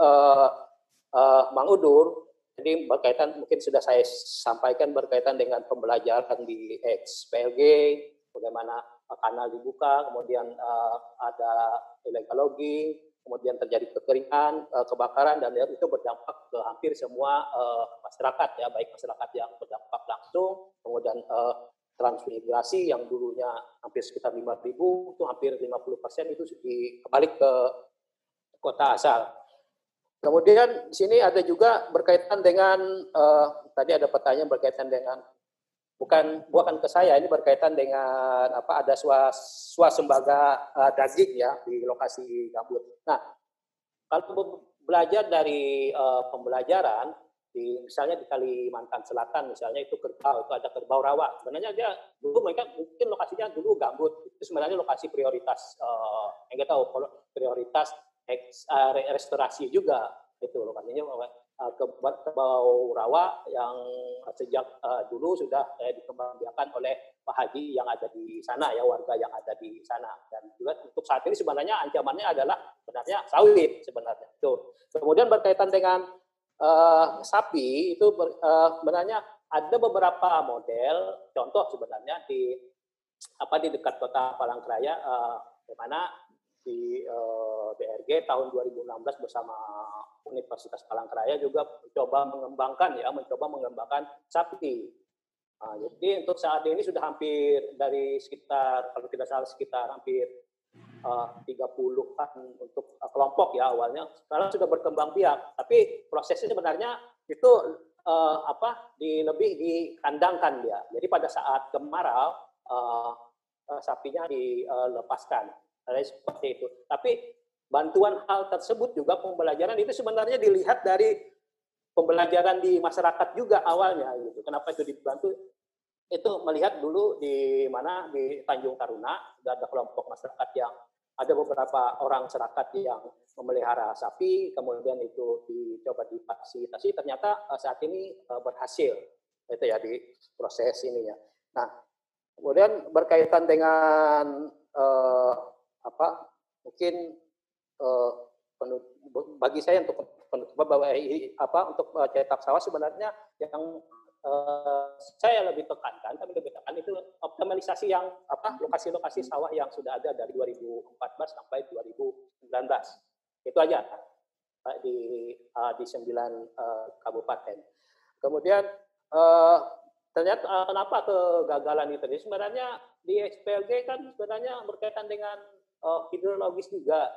Uh, uh, Mang Udur, jadi berkaitan mungkin sudah saya sampaikan berkaitan dengan pembelajaran di XPLG, bagaimana kanal dibuka, kemudian uh, ada illegal logging, kemudian terjadi kekeringan, uh, kebakaran, dan itu berdampak ke hampir semua uh, masyarakat ya, baik masyarakat yang berdampak langsung, kemudian uh, transmigrasi yang dulunya hampir sekitar 5.000 itu hampir 50 persen itu kembali ke kota asal. Kemudian di sini ada juga berkaitan dengan uh, tadi ada pertanyaan berkaitan dengan bukan bukan ke saya ini berkaitan dengan apa ada swasembada uh, daging ya di lokasi gambut. Nah, kalau belajar dari uh, pembelajaran di misalnya di Kalimantan Selatan misalnya itu kerbau itu ada kerbau rawa. Sebenarnya dia dulu mereka mungkin lokasinya dulu gambut. Itu sebenarnya lokasi prioritas uh, enggak tahu prioritas uh, restorasi juga itu lokasinya uh, ke Kebau Rawa yang sejak uh, dulu sudah uh, dikembangbiakan oleh Pak Haji yang ada di sana ya warga yang ada di sana. Dan juga untuk saat ini sebenarnya ancamannya adalah sebenarnya sawit sebenarnya. Itu kemudian berkaitan dengan uh, sapi itu ber, uh, sebenarnya ada beberapa model. Contoh sebenarnya di apa di dekat kota Palangkaraya uh, di mana di uh, BRG tahun 2016 bersama Universitas Palangkaraya juga mencoba mengembangkan ya, mencoba mengembangkan sapi. Nah, jadi untuk saat ini sudah hampir dari sekitar kalau tidak salah sekitar hampir uh, 30-an untuk uh, kelompok ya awalnya. Sekarang sudah berkembang biak, tapi prosesnya sebenarnya itu uh, apa di lebih dikandangkan dia. Jadi pada saat kemarau uh, sapinya dilepaskan. Ada seperti itu. Tapi bantuan hal tersebut juga pembelajaran itu sebenarnya dilihat dari pembelajaran di masyarakat juga awalnya gitu. Kenapa itu dibantu? Itu melihat dulu di mana di Tanjung Taruna ada kelompok masyarakat yang ada beberapa orang masyarakat yang memelihara sapi, kemudian itu dicoba difasilitasi, ternyata uh, saat ini uh, berhasil itu ya di proses ini ya. Nah, kemudian berkaitan dengan uh, apa mungkin uh, bagi saya untuk penutup bahwa apa untuk cetak sawah sebenarnya yang uh, saya lebih tekankan, kami lebih tekan itu optimalisasi yang apa lokasi-lokasi sawah yang sudah ada dari 2014 sampai 2019. Itu aja di uh, di sembilan uh, kabupaten. Kemudian uh, ternyata kenapa kegagalan itu? Sebenarnya di SPLG kan sebenarnya berkaitan dengan uh, hidrologis juga.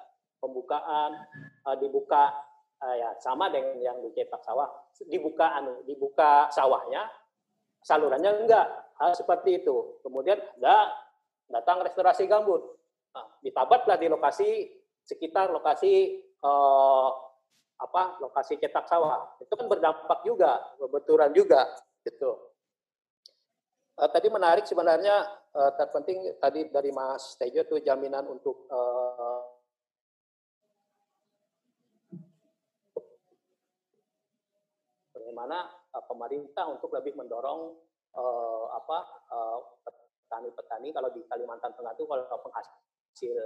Pembukaan uh, dibuka uh, ya sama dengan yang dicetak sawah. Dibuka anu dibuka sawahnya salurannya enggak. Hal seperti itu. Kemudian ada datang restorasi gambut. Nah, ditabatlah di lokasi sekitar lokasi uh, apa lokasi cetak sawah. Itu kan berdampak juga kebetulan juga gitu uh, tadi menarik sebenarnya uh, terpenting tadi dari Mas Tejo itu jaminan untuk uh, bagaimana uh, pemerintah untuk lebih mendorong uh, apa petani-petani uh, kalau di Kalimantan Tengah itu kalau penghasil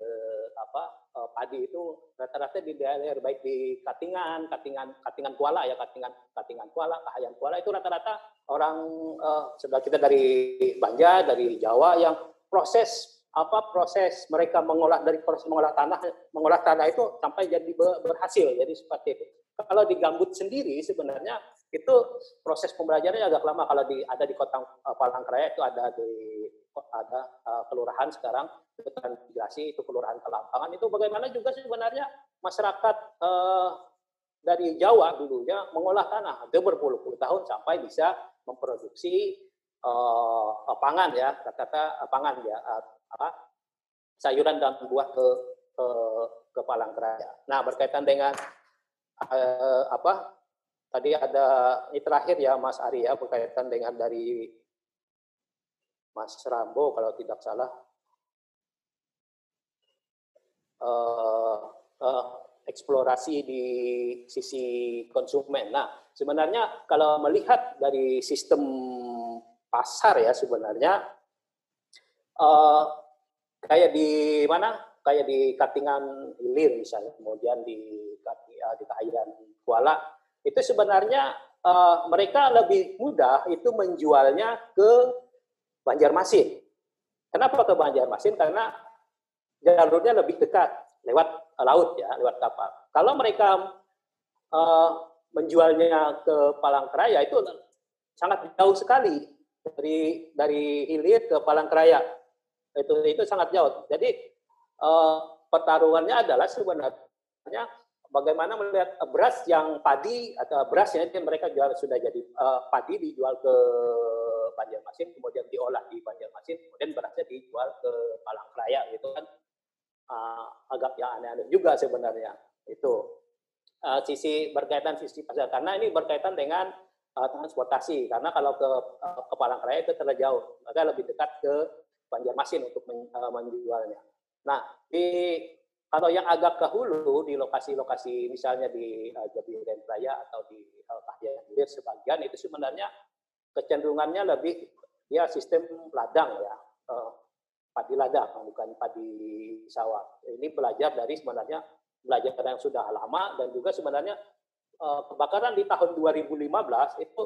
uh, apa uh, padi itu rata-rata di daerah baik di Katingan, Katingan, Katingan Kuala ya, Katingan, Katingan Kuala, Kahayan Kuala itu rata-rata orang uh, sudah kita dari Banjar, dari Jawa yang proses apa proses mereka mengolah dari proses mengolah tanah mengolah tanah itu sampai jadi berhasil jadi seperti itu. Kalau di gambut sendiri sebenarnya itu proses pembelajarannya agak lama. Kalau di ada di kota uh, Palangkaraya itu ada di ada uh, kelurahan sekarang transmigrasi itu kelurahan Kelampangan itu bagaimana juga sebenarnya masyarakat uh, dari Jawa dulunya mengolah tanah itu berpuluh-puluh tahun sampai bisa memproduksi uh, pangan ya kata-kata pangan ya uh, apa sayuran dan buah ke ke, ke Palangkaraya. Nah berkaitan dengan uh, apa tadi ada ini terakhir ya Mas Arya berkaitan dengan dari Mas Rambo kalau tidak salah. Uh, uh, eksplorasi di sisi konsumen. Nah sebenarnya kalau melihat dari sistem pasar ya sebenarnya uh, kayak di mana? Kayak di Katingan Hilir misalnya, kemudian di uh, di Kahayan Kuala, itu sebenarnya uh, mereka lebih mudah itu menjualnya ke Banjarmasin. Kenapa ke Banjarmasin? Karena jalurnya lebih dekat lewat laut ya, lewat kapal. Kalau mereka uh, menjualnya ke Palangkaraya itu sangat jauh sekali dari dari Hilir ke Palangkaraya. Itu itu sangat jauh. Jadi uh, pertarungannya adalah sebenarnya bagaimana melihat beras yang padi atau beras yang mereka jual sudah jadi uh, padi dijual ke Banjarmasin kemudian diolah di Banjarmasin kemudian berasnya dijual ke Palangkaraya gitu kan. Uh, agak yang aneh-aneh juga sebenarnya itu. Uh, sisi berkaitan sisi pasar karena ini berkaitan dengan uh, transportasi karena kalau ke uh, ke Palangkaraya itu terlalu jauh maka lebih dekat ke Banjarmasin untuk men, uh, menjualnya. Nah, di kalau yang agak ke hulu di lokasi-lokasi misalnya di uh, Jabiren Raya atau di uh, Kahiyang sebagian itu sebenarnya kecenderungannya lebih ya sistem ladang ya uh, padi ladang bukan padi sawah. Ini belajar dari sebenarnya belajar yang sudah lama dan juga sebenarnya uh, kebakaran di tahun 2015 itu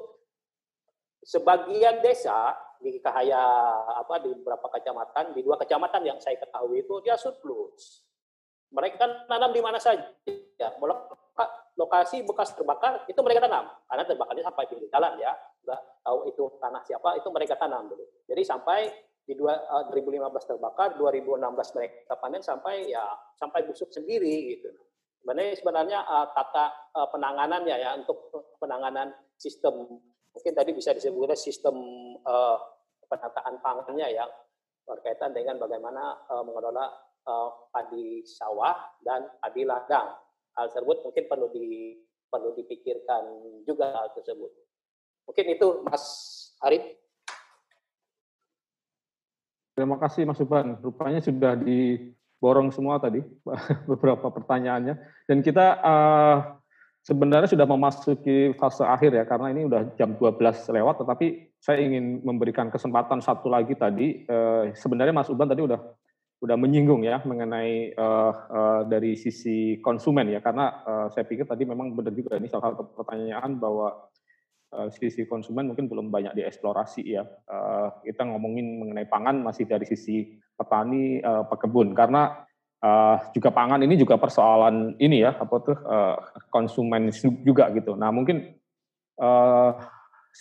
sebagian desa di Kahaya apa di beberapa kecamatan, di dua kecamatan yang saya ketahui itu dia surplus. Mereka kan tanam di mana saja. Ya, lokasi bekas terbakar itu mereka tanam karena terbakarnya sampai pinggir jalan ya. Enggak tahu itu tanah siapa, itu mereka tanam dulu. Jadi sampai di dua, 2015 eh, terbakar, 2016 mereka panen sampai ya sampai busuk sendiri gitu. Sebenarnya sebenarnya tata uh, penanganannya ya untuk penanganan sistem mungkin tadi bisa disebutkan sistem penataan pangannya ya berkaitan dengan bagaimana mengelola padi sawah dan padi ladang. Hal tersebut mungkin perlu di perlu dipikirkan juga hal tersebut. Mungkin itu Mas Arif. Terima kasih Mas Subhan. Rupanya sudah di borong semua tadi beberapa pertanyaannya dan kita uh, sebenarnya sudah memasuki fase akhir ya karena ini udah jam 12 lewat tetapi saya ingin memberikan kesempatan satu lagi tadi uh, sebenarnya Mas Uban tadi udah udah menyinggung ya mengenai uh, uh, dari sisi konsumen ya karena uh, saya pikir tadi memang benar juga ini salah satu pertanyaan bahwa sisi konsumen mungkin belum banyak dieksplorasi ya. Uh, kita ngomongin mengenai pangan masih dari sisi petani uh, pekebun. Karena juga pangan ini juga persoalan ini ya apa tuh uh, konsumen juga gitu. Nah mungkin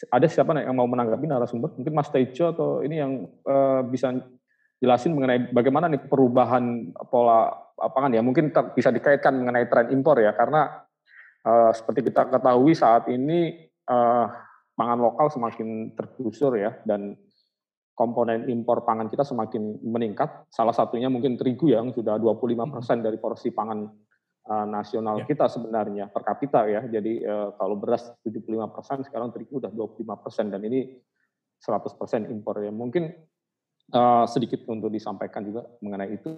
ada siapa yang mau menanggapi narasumber? Mungkin Mas Tejo atau ini yang bisa jelasin mengenai bagaimana nih perubahan pola pangan ya. Mungkin bisa dikaitkan mengenai tren impor ya. Karena seperti kita ketahui saat ini uh, pangan lokal semakin tergusur ya dan komponen impor pangan kita semakin meningkat salah satunya mungkin terigu yang sudah 25% persen dari porsi pangan uh, nasional ya. kita sebenarnya per kapita ya jadi uh, kalau beras 75% persen sekarang terigu udah 25% persen dan ini 100% impor ya mungkin uh, sedikit untuk disampaikan juga mengenai itu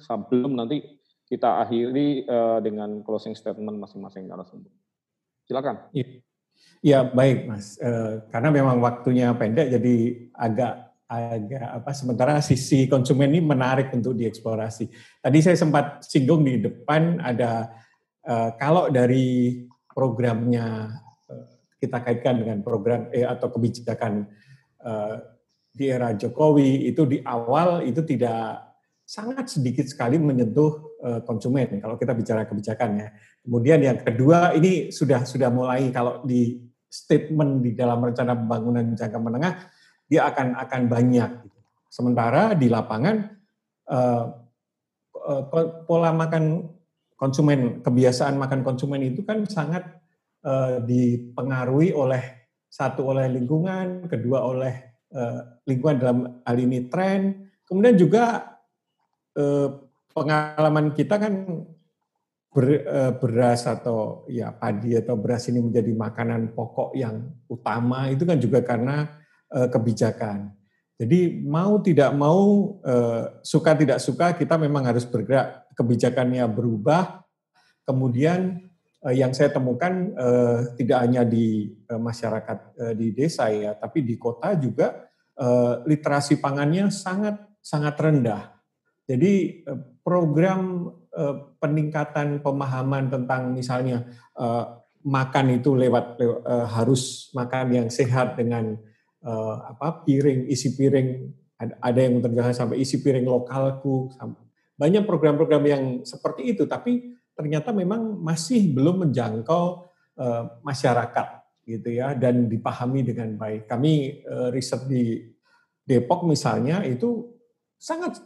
sebelum nanti kita akhiri uh, dengan closing statement masing-masing narasumber. Silakan. Ya, ya baik Mas. Uh, karena memang waktunya pendek jadi agak agak apa sementara sisi konsumen ini menarik untuk dieksplorasi. Tadi saya sempat singgung di depan ada uh, kalau dari programnya uh, kita kaitkan dengan program eh, atau kebijakan uh, di era Jokowi itu di awal itu tidak sangat sedikit sekali menyentuh eh, konsumen kalau kita bicara kebijakan ya. Kemudian yang kedua ini sudah sudah mulai kalau di statement di dalam rencana pembangunan jangka menengah dia akan akan banyak. Gitu. Sementara di lapangan eh, eh, pola makan konsumen kebiasaan makan konsumen itu kan sangat dipengaruhi oleh satu oleh lingkungan, kedua oleh Eh, lingkungan dalam hal ini tren, kemudian juga eh, pengalaman kita kan ber, eh, beras atau ya padi atau beras ini menjadi makanan pokok yang utama itu kan juga karena kebijakan. Jadi mau tidak mau suka tidak suka kita memang harus bergerak kebijakannya berubah. Kemudian yang saya temukan tidak hanya di masyarakat di desa ya, tapi di kota juga literasi pangannya sangat sangat rendah. Jadi program peningkatan pemahaman tentang misalnya makan itu lewat, lewat harus makan yang sehat dengan apa piring isi piring ada yang terjadi sampai isi piring lokalku banyak program-program yang seperti itu tapi ternyata memang masih belum menjangkau uh, masyarakat gitu ya dan dipahami dengan baik. Kami uh, riset di Depok misalnya itu sangat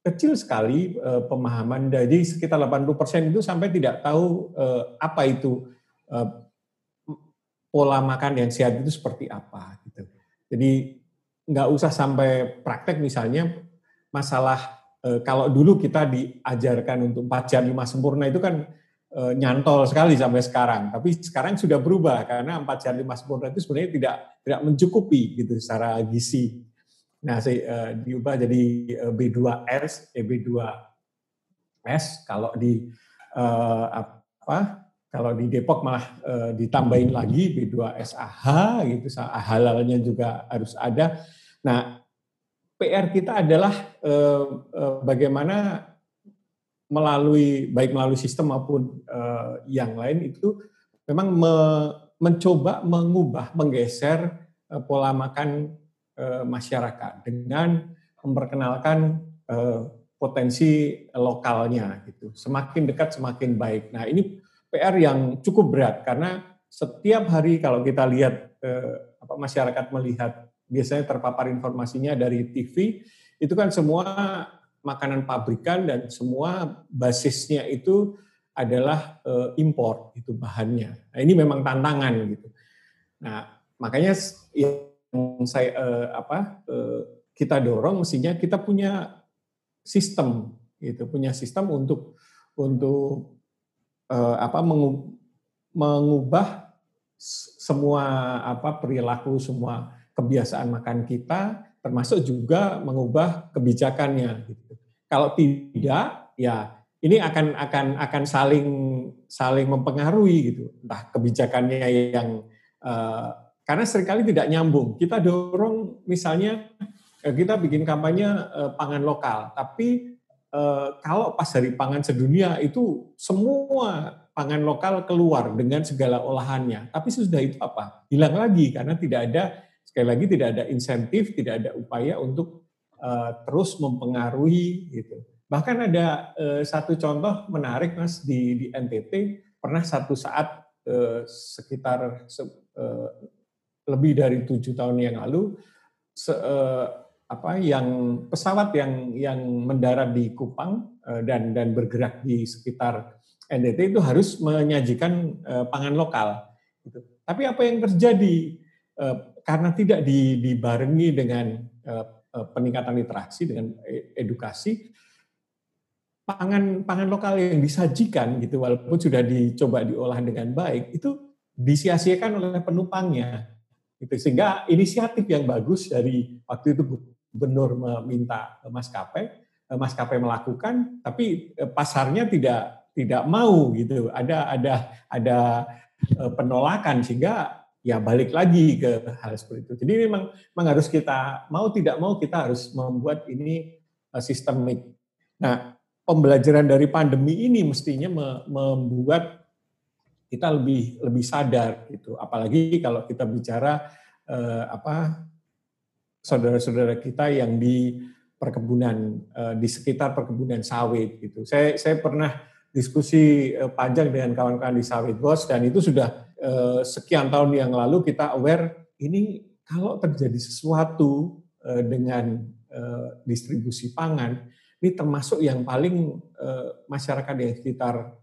kecil sekali uh, pemahaman jadi sekitar 80% itu sampai tidak tahu uh, apa itu uh, pola makan yang sehat itu seperti apa gitu. Jadi nggak usah sampai praktek misalnya masalah Eh, kalau dulu kita diajarkan untuk empat jam lima sempurna itu kan e, nyantol sekali sampai sekarang. Tapi sekarang sudah berubah karena empat jam lima sempurna itu sebenarnya tidak tidak mencukupi gitu secara gizi. Nah, saya, e, diubah jadi B2S, eh, B2S kalau di e, apa? Kalau di Depok malah e, ditambahin lagi B2SAH gitu, halalnya juga harus ada. Nah, PR kita adalah eh, eh, bagaimana melalui baik melalui sistem maupun eh, yang lain itu memang me, mencoba mengubah menggeser eh, pola makan eh, masyarakat dengan memperkenalkan eh, potensi lokalnya gitu semakin dekat semakin baik nah ini PR yang cukup berat karena setiap hari kalau kita lihat eh, apa masyarakat melihat biasanya terpapar informasinya dari TV, itu kan semua makanan pabrikan dan semua basisnya itu adalah uh, impor itu bahannya. Nah, ini memang tantangan gitu. Nah, makanya yang saya uh, apa uh, kita dorong mestinya kita punya sistem gitu, punya sistem untuk untuk uh, apa mengubah semua apa perilaku semua kebiasaan makan kita, termasuk juga mengubah kebijakannya. Gitu. Kalau tidak, ya ini akan akan akan saling saling mempengaruhi gitu. Entah kebijakannya yang uh, karena sering kali tidak nyambung. Kita dorong misalnya eh, kita bikin kampanye uh, pangan lokal, tapi uh, kalau pas hari pangan sedunia itu semua pangan lokal keluar dengan segala olahannya. Tapi sudah itu apa? Hilang lagi karena tidak ada sekali lagi tidak ada insentif, tidak ada upaya untuk terus mempengaruhi gitu. Bahkan ada satu contoh menarik mas di, di NTT pernah satu saat sekitar se, lebih dari tujuh tahun yang lalu se, uh, apa yang pesawat yang yang mendarat di Kupang uh, dan dan bergerak di sekitar NTT itu harus menyajikan uh, pangan lokal. Gitu. Tapi apa yang terjadi uh, karena tidak dibarengi dengan uh, peningkatan literasi dengan edukasi, pangan pangan lokal yang disajikan gitu walaupun sudah dicoba diolah dengan baik itu disia-siakan oleh penumpangnya itu sehingga inisiatif yang bagus dari waktu itu gubernur meminta maskapai eh, maskapai melakukan tapi eh, pasarnya tidak tidak mau gitu. Ada ada ada eh, penolakan sehingga ya balik lagi ke hal seperti itu. Jadi memang memang harus kita mau tidak mau kita harus membuat ini sistemik. Nah pembelajaran dari pandemi ini mestinya membuat kita lebih lebih sadar gitu. Apalagi kalau kita bicara eh, apa saudara-saudara kita yang di perkebunan eh, di sekitar perkebunan sawit gitu. Saya saya pernah diskusi eh, panjang dengan kawan-kawan di sawit bos dan itu sudah eh, sekian tahun yang lalu kita aware ini kalau terjadi sesuatu eh, dengan eh, distribusi pangan ini termasuk yang paling uh, masyarakat di sekitar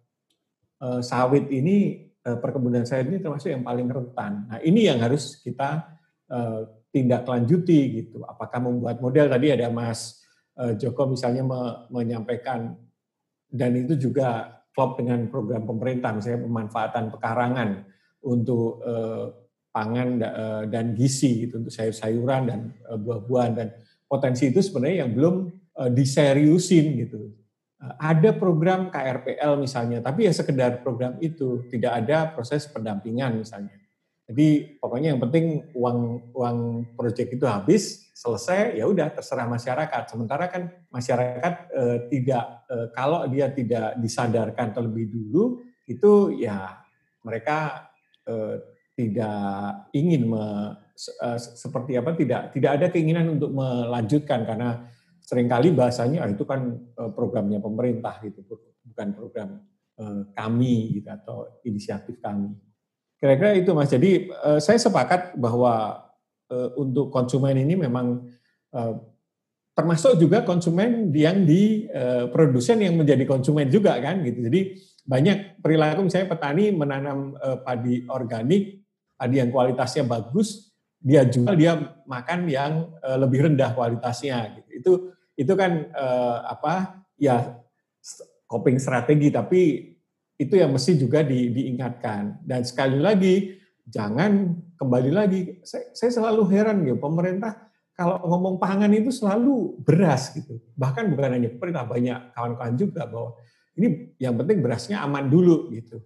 uh, sawit ini uh, perkebunan sawit ini termasuk yang paling rentan. Nah ini yang harus kita uh, tindak lanjuti gitu. Apakah membuat model tadi ada Mas Joko misalnya me menyampaikan dan itu juga klop dengan program pemerintah misalnya pemanfaatan pekarangan untuk pangan dan gizi gitu untuk sayur-sayuran dan buah-buahan dan potensi itu sebenarnya yang belum diseriusin gitu. Uh, ada program KRPL misalnya, tapi ya sekedar program itu, tidak ada proses pendampingan misalnya. Jadi pokoknya yang penting uang uang proyek itu habis, selesai, ya udah terserah masyarakat. Sementara kan masyarakat eh, tidak eh, kalau dia tidak disadarkan terlebih dulu, itu ya mereka eh, tidak ingin me, eh, seperti apa tidak tidak ada keinginan untuk melanjutkan karena sering kali bahasanya ah, itu kan eh, programnya pemerintah gitu, bukan program eh, kami gitu atau inisiatif kami. Kira-kira itu Mas. Jadi eh, saya sepakat bahwa untuk konsumen ini memang termasuk juga konsumen yang di produsen yang menjadi konsumen juga kan gitu. Jadi banyak perilaku misalnya petani menanam padi organik, padi yang kualitasnya bagus, dia jual dia makan yang lebih rendah kualitasnya gitu. Itu itu kan uh, apa ya coping strategi tapi itu yang mesti juga di, diingatkan. Dan sekali lagi jangan kembali lagi saya, saya selalu heran gitu pemerintah kalau ngomong pangan itu selalu beras gitu. Bahkan bukan hanya pemerintah banyak kawan-kawan juga bahwa ini yang penting berasnya aman dulu gitu.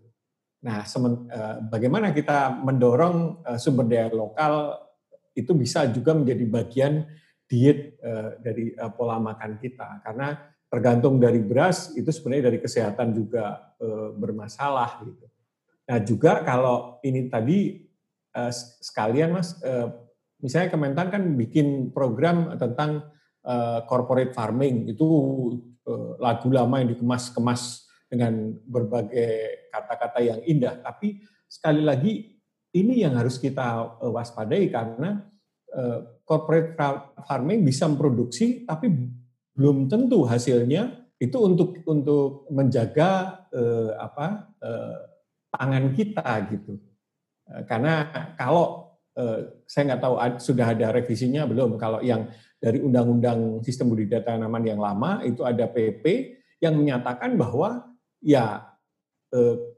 Nah semen, uh, bagaimana kita mendorong uh, sumber daya lokal itu bisa juga menjadi bagian diet uh, dari uh, pola makan kita. Karena tergantung dari beras itu sebenarnya dari kesehatan juga uh, bermasalah gitu. Nah juga kalau ini tadi uh, sekalian mas, uh, misalnya Kementan kan bikin program tentang uh, corporate farming. Itu uh, lagu lama yang dikemas-kemas dengan berbagai kata-kata yang indah, tapi sekali lagi ini yang harus kita waspadai karena corporate farming bisa memproduksi tapi belum tentu hasilnya itu untuk untuk menjaga eh, apa eh, pangan kita gitu. Eh, karena kalau eh, saya nggak tahu sudah ada revisinya belum. Kalau yang dari undang-undang sistem budidaya tanaman yang lama itu ada PP yang menyatakan bahwa ya eh,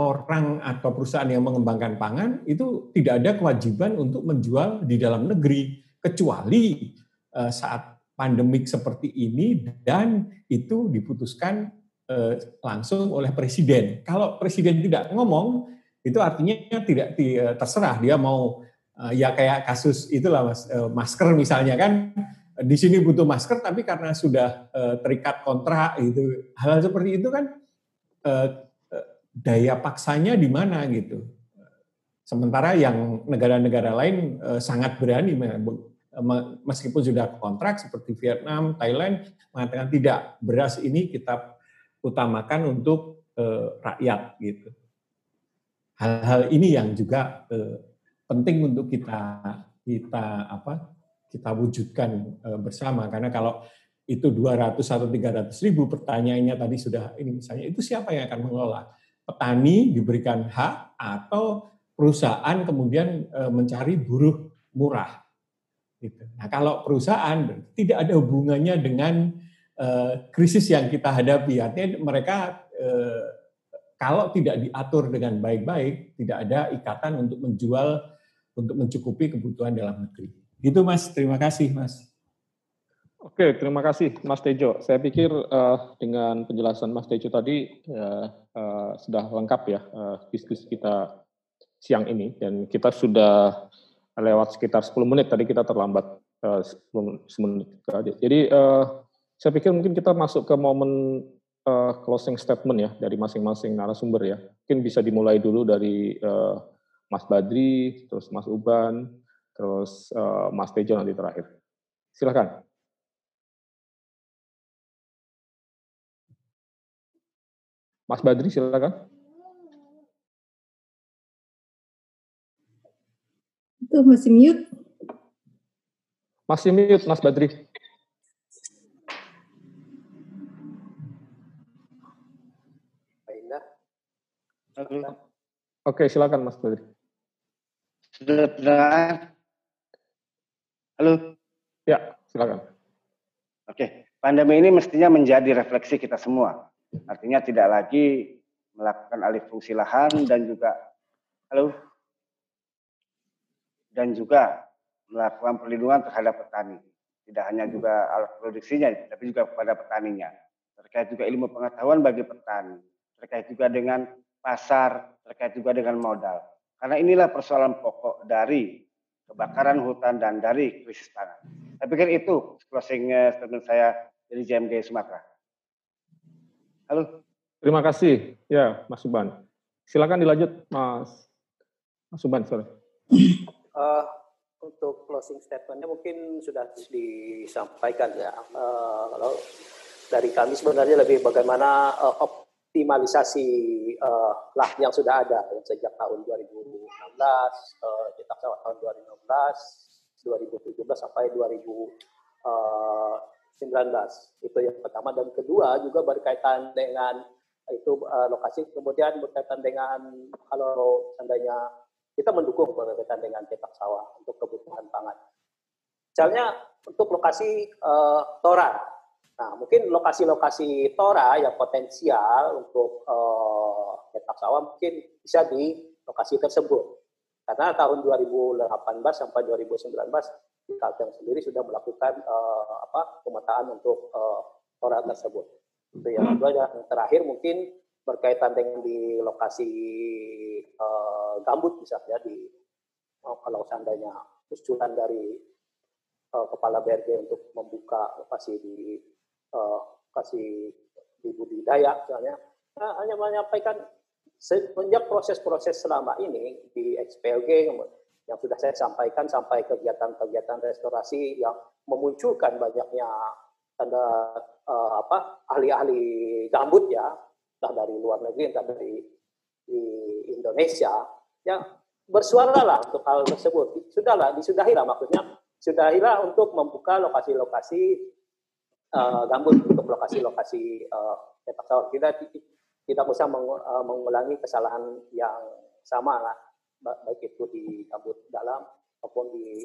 orang atau perusahaan yang mengembangkan pangan itu tidak ada kewajiban untuk menjual di dalam negeri kecuali uh, saat pandemik seperti ini dan itu diputuskan eh, langsung oleh presiden. Kalau presiden tidak ngomong, itu artinya tidak eh, terserah dia mau eh, ya kayak kasus itulah mas, eh, masker misalnya kan di sini butuh masker tapi karena sudah eh, terikat kontrak itu hal, hal seperti itu kan eh, eh daya paksanya di mana gitu. Sementara yang negara-negara lain uh, sangat berani meskipun sudah kontrak seperti Vietnam, Thailand mengatakan tidak beras ini kita utamakan untuk uh, rakyat gitu. Hal-hal ini yang juga uh, penting untuk kita kita apa kita wujudkan bersama. Karena kalau itu 200 atau 300 ribu pertanyaannya tadi sudah ini misalnya itu siapa yang akan mengelola petani diberikan hak atau perusahaan kemudian e, mencari buruh murah. Gitu. Nah kalau perusahaan tidak ada hubungannya dengan e, krisis yang kita hadapi, artinya mereka e, kalau tidak diatur dengan baik-baik, tidak ada ikatan untuk menjual, untuk mencukupi kebutuhan dalam negeri. Gitu Mas, terima kasih Mas. Oke, terima kasih Mas Tejo. Saya pikir uh, dengan penjelasan Mas Tejo tadi uh, uh, sudah lengkap ya uh, diskusi kita siang ini dan kita sudah lewat sekitar 10 menit tadi kita terlambat uh, 10, 10 menit. Jadi uh, saya pikir mungkin kita masuk ke momen uh, closing statement ya dari masing-masing narasumber ya. Mungkin bisa dimulai dulu dari uh, Mas Badri, terus Mas Uban, terus uh, Mas Tejo nanti terakhir. Silakan. Mas Badri silakan. Itu masih mute. Masih mute, Mas Badri. Halo. Oke, silakan Mas Badri. Sudah? Halo. Ya, silakan. Oke, pandemi ini mestinya menjadi refleksi kita semua. Artinya tidak lagi melakukan alih fungsi lahan dan juga halo dan juga melakukan perlindungan terhadap petani. Tidak hanya juga alat produksinya, tapi juga kepada petaninya. Terkait juga ilmu pengetahuan bagi petani. Terkait juga dengan pasar, terkait juga dengan modal. Karena inilah persoalan pokok dari kebakaran hutan dan dari krisis tanah. Saya pikir itu closing statement saya dari JMG Sumatera. Halo. Terima kasih, ya Mas Suban. Silakan dilanjut, Mas. Mas Suban, sorry. uh, untuk closing statementnya mungkin sudah disampaikan ya. Uh, kalau dari kami sebenarnya lebih bagaimana uh, optimalisasi uh, lah yang sudah ada sejak tahun 2016, uh, tahun 2016, 2017 sampai 2019 itu yang pertama dan kedua juga berkaitan dengan itu uh, lokasi kemudian berkaitan dengan kalau seandainya kita mendukung berkaitan dengan cetak sawah untuk kebutuhan pangan. Misalnya untuk lokasi uh, Tora. Nah, mungkin lokasi-lokasi Tora yang potensial untuk uh, sawah mungkin bisa di lokasi tersebut. Karena tahun 2018 sampai 2019 di Kalteng sendiri sudah melakukan uh, apa pemetaan untuk uh, tersebut. Itu yang kedua yang terakhir mungkin berkaitan dengan di lokasi uh, gambut misalnya di uh, kalau seandainya usulan dari uh, kepala BRG untuk membuka lokasi di uh, lokasi di budidaya misalnya nah, hanya menyampaikan semenjak proses-proses selama ini di XPLG yang sudah saya sampaikan sampai kegiatan-kegiatan restorasi yang memunculkan banyaknya tanda uh, apa ahli-ahli gambut ya entah dari luar negeri, entah dari di Indonesia, yang bersuara lah untuk hal tersebut. Sudahlah, disudahilah maksudnya, sudahilah untuk membuka lokasi-lokasi uh, gambut untuk lokasi-lokasi uh, cetak sawah. Kita tidak usah meng, mengulangi kesalahan yang sama lah, baik itu di gambut dalam maupun di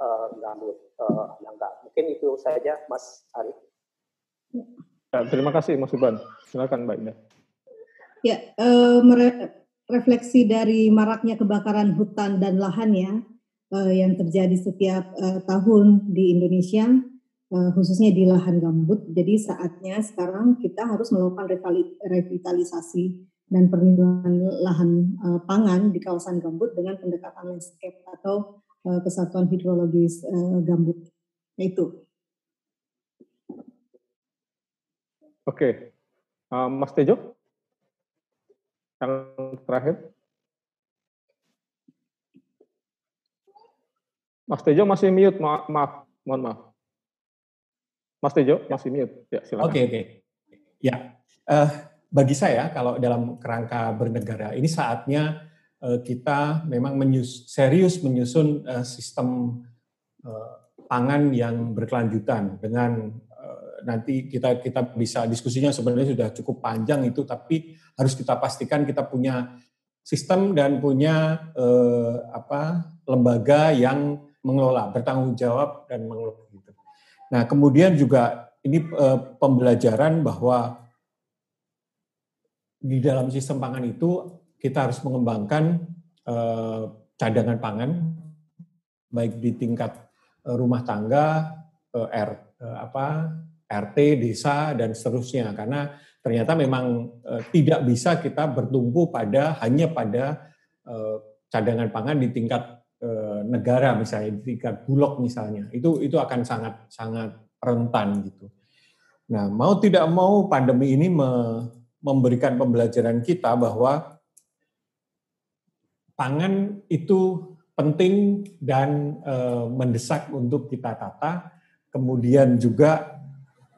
uh, gambut uh, yang enggak. Mungkin itu saja, Mas Arif. Ya, terima kasih Mas Iban. Silakan Mbak Indah. Ya, eh, refleksi dari maraknya kebakaran hutan dan lahan ya eh, yang terjadi setiap eh, tahun di Indonesia uh, khususnya di lahan gambut. Jadi saatnya sekarang kita harus melakukan revitalisasi dan perlindungan lahan uh, pangan di kawasan gambut dengan pendekatan landscape atau uh, kesatuan hidrologis uh, gambut. Itu. Oke, uh, Mas Tejo, yang terakhir. Mas Tejo masih mute, maaf, maaf mohon maaf. Mas Tejo masih mute, ya silakan. Oke, okay, oke. Okay. Ya, uh, bagi saya kalau dalam kerangka bernegara ini saatnya uh, kita memang menyus, serius menyusun uh, sistem uh, pangan yang berkelanjutan dengan nanti kita kita bisa diskusinya sebenarnya sudah cukup panjang itu tapi harus kita pastikan kita punya sistem dan punya uh, apa lembaga yang mengelola, bertanggung jawab dan mengelola. Nah, kemudian juga ini uh, pembelajaran bahwa di dalam sistem pangan itu kita harus mengembangkan uh, cadangan pangan baik di tingkat uh, rumah tangga, uh, R, uh, apa RT, desa dan seterusnya karena ternyata memang uh, tidak bisa kita bertumpu pada hanya pada uh, cadangan pangan di tingkat Eh, negara misalnya di tingkat bulog misalnya itu itu akan sangat sangat rentan gitu. Nah mau tidak mau pandemi ini me, memberikan pembelajaran kita bahwa pangan itu penting dan e, mendesak untuk kita tata. Kemudian juga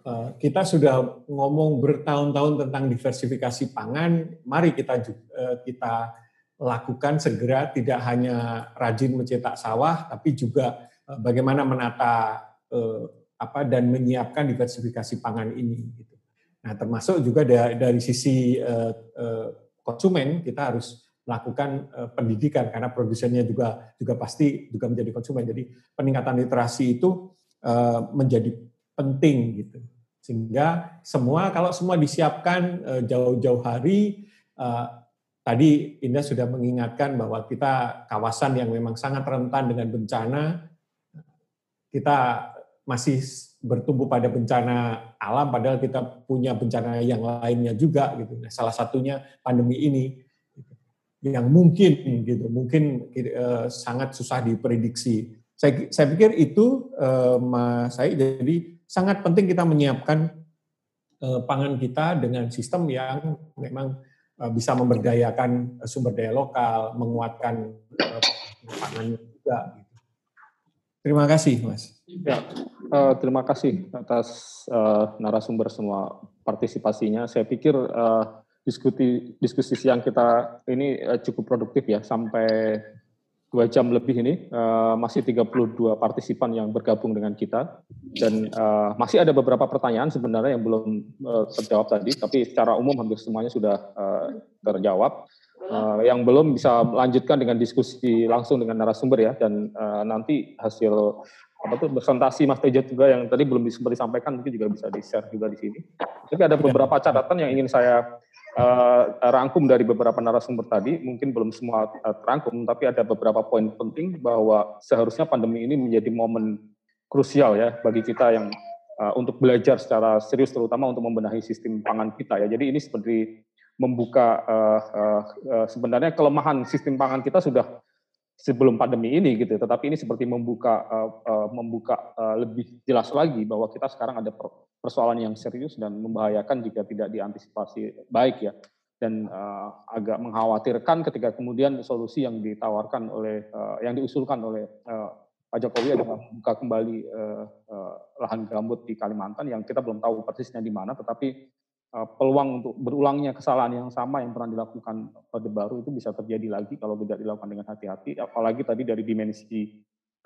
e, kita sudah ngomong bertahun-tahun tentang diversifikasi pangan. Mari kita e, kita lakukan segera tidak hanya rajin mencetak sawah tapi juga eh, bagaimana menata eh, apa dan menyiapkan diversifikasi pangan ini gitu. Nah, termasuk juga dari, sisi eh, eh, konsumen kita harus melakukan eh, pendidikan karena produsennya juga juga pasti juga menjadi konsumen. Jadi peningkatan literasi itu menjadi penting gitu. Sehingga semua kalau semua disiapkan jauh-jauh hari Tadi Indah sudah mengingatkan bahwa kita kawasan yang memang sangat rentan dengan bencana, kita masih bertumbuh pada bencana alam, padahal kita punya bencana yang lainnya juga gitu. Nah, salah satunya pandemi ini yang mungkin gitu, mungkin eh, sangat susah diprediksi. Saya, saya pikir itu eh, Mas saya jadi sangat penting kita menyiapkan eh, pangan kita dengan sistem yang memang Eh, bisa memberdayakan sumber daya lokal, menguatkan eh, pangan juga. Gitu. Terima kasih, Mas. Ya, uh, terima kasih atas uh, narasumber semua partisipasinya. Saya pikir uh, diskusi diskusi siang kita ini uh, cukup produktif ya sampai dua jam lebih ini uh, masih 32 partisipan yang bergabung dengan kita dan uh, masih ada beberapa pertanyaan sebenarnya yang belum uh, terjawab tadi tapi secara umum hampir semuanya sudah uh, terjawab uh, yang belum bisa melanjutkan dengan diskusi langsung dengan narasumber ya. Dan uh, nanti hasil apa tuh presentasi Mas Tejo juga yang tadi belum sempat disampaikan mungkin juga bisa di share juga di sini. Tapi ada beberapa catatan yang ingin saya uh, rangkum dari beberapa narasumber tadi, mungkin belum semua terangkum, tapi ada beberapa poin penting bahwa seharusnya pandemi ini menjadi momen krusial ya bagi kita yang uh, untuk belajar secara serius, terutama untuk membenahi sistem pangan kita ya. Jadi ini seperti membuka uh, uh, uh, sebenarnya kelemahan sistem pangan kita sudah sebelum pandemi ini gitu, tetapi ini seperti membuka uh, uh, membuka uh, lebih jelas lagi bahwa kita sekarang ada persoalan yang serius dan membahayakan jika tidak diantisipasi baik ya. Dan uh, agak mengkhawatirkan ketika kemudian solusi yang ditawarkan oleh uh, yang diusulkan oleh uh, Pak Jokowi adalah membuka kembali uh, uh, lahan gambut di Kalimantan yang kita belum tahu persisnya di mana tetapi peluang untuk berulangnya kesalahan yang sama yang pernah dilakukan Orde Baru itu bisa terjadi lagi kalau tidak dilakukan dengan hati-hati apalagi tadi dari dimensi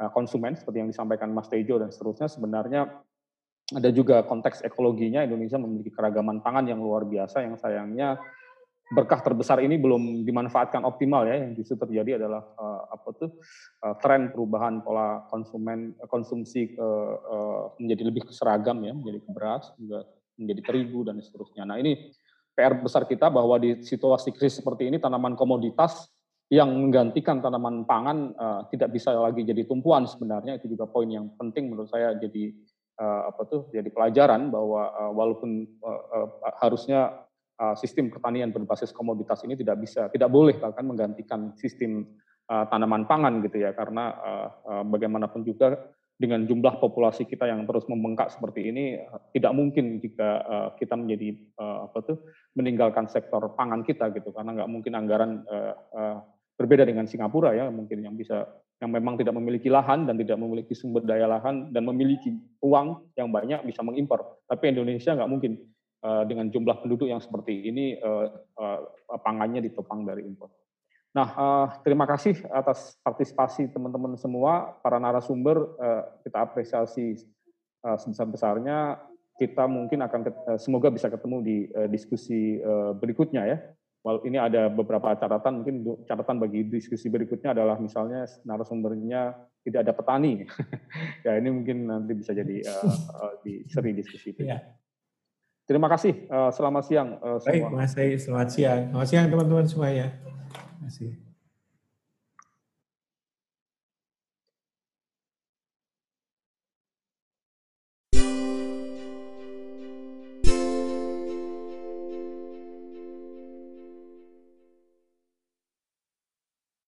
uh, konsumen seperti yang disampaikan Mas Tejo dan seterusnya. Sebenarnya ada juga konteks ekologinya Indonesia memiliki keragaman pangan yang luar biasa yang sayangnya berkah terbesar ini belum dimanfaatkan optimal ya. Yang justru terjadi adalah uh, apa tuh uh, tren perubahan pola konsumen konsumsi ke uh, menjadi lebih seragam ya menjadi ke beras juga menjadi terigu dan seterusnya. Nah ini PR besar kita bahwa di situasi krisis seperti ini tanaman komoditas yang menggantikan tanaman pangan uh, tidak bisa lagi jadi tumpuan sebenarnya itu juga poin yang penting menurut saya jadi uh, apa tuh jadi pelajaran bahwa uh, walaupun uh, uh, harusnya uh, sistem pertanian berbasis komoditas ini tidak bisa tidak boleh bahkan menggantikan sistem uh, tanaman pangan gitu ya karena uh, uh, bagaimanapun juga dengan jumlah populasi kita yang terus membengkak seperti ini tidak mungkin jika uh, kita menjadi uh, apa tuh meninggalkan sektor pangan kita gitu karena nggak mungkin anggaran uh, berbeda dengan Singapura ya mungkin yang bisa yang memang tidak memiliki lahan dan tidak memiliki sumber daya lahan dan memiliki uang yang banyak bisa mengimpor tapi Indonesia nggak mungkin dengan jumlah penduduk yang seperti ini pangannya ditopang dari impor. Nah, uh, terima kasih atas partisipasi teman-teman semua, para narasumber, uh, kita apresiasi uh, sebesar-besarnya. Kita mungkin akan uh, semoga bisa ketemu di uh, diskusi uh, berikutnya ya. Well, ini ada beberapa catatan, mungkin catatan bagi diskusi berikutnya adalah misalnya narasumbernya tidak ada petani. ya ini mungkin nanti bisa jadi uh, uh, di seri diskusi itu. Ya. Terima kasih. Uh, selamat siang uh, semua. Baik, Mas Selamat siang. Selamat siang teman-teman semuanya. Así es.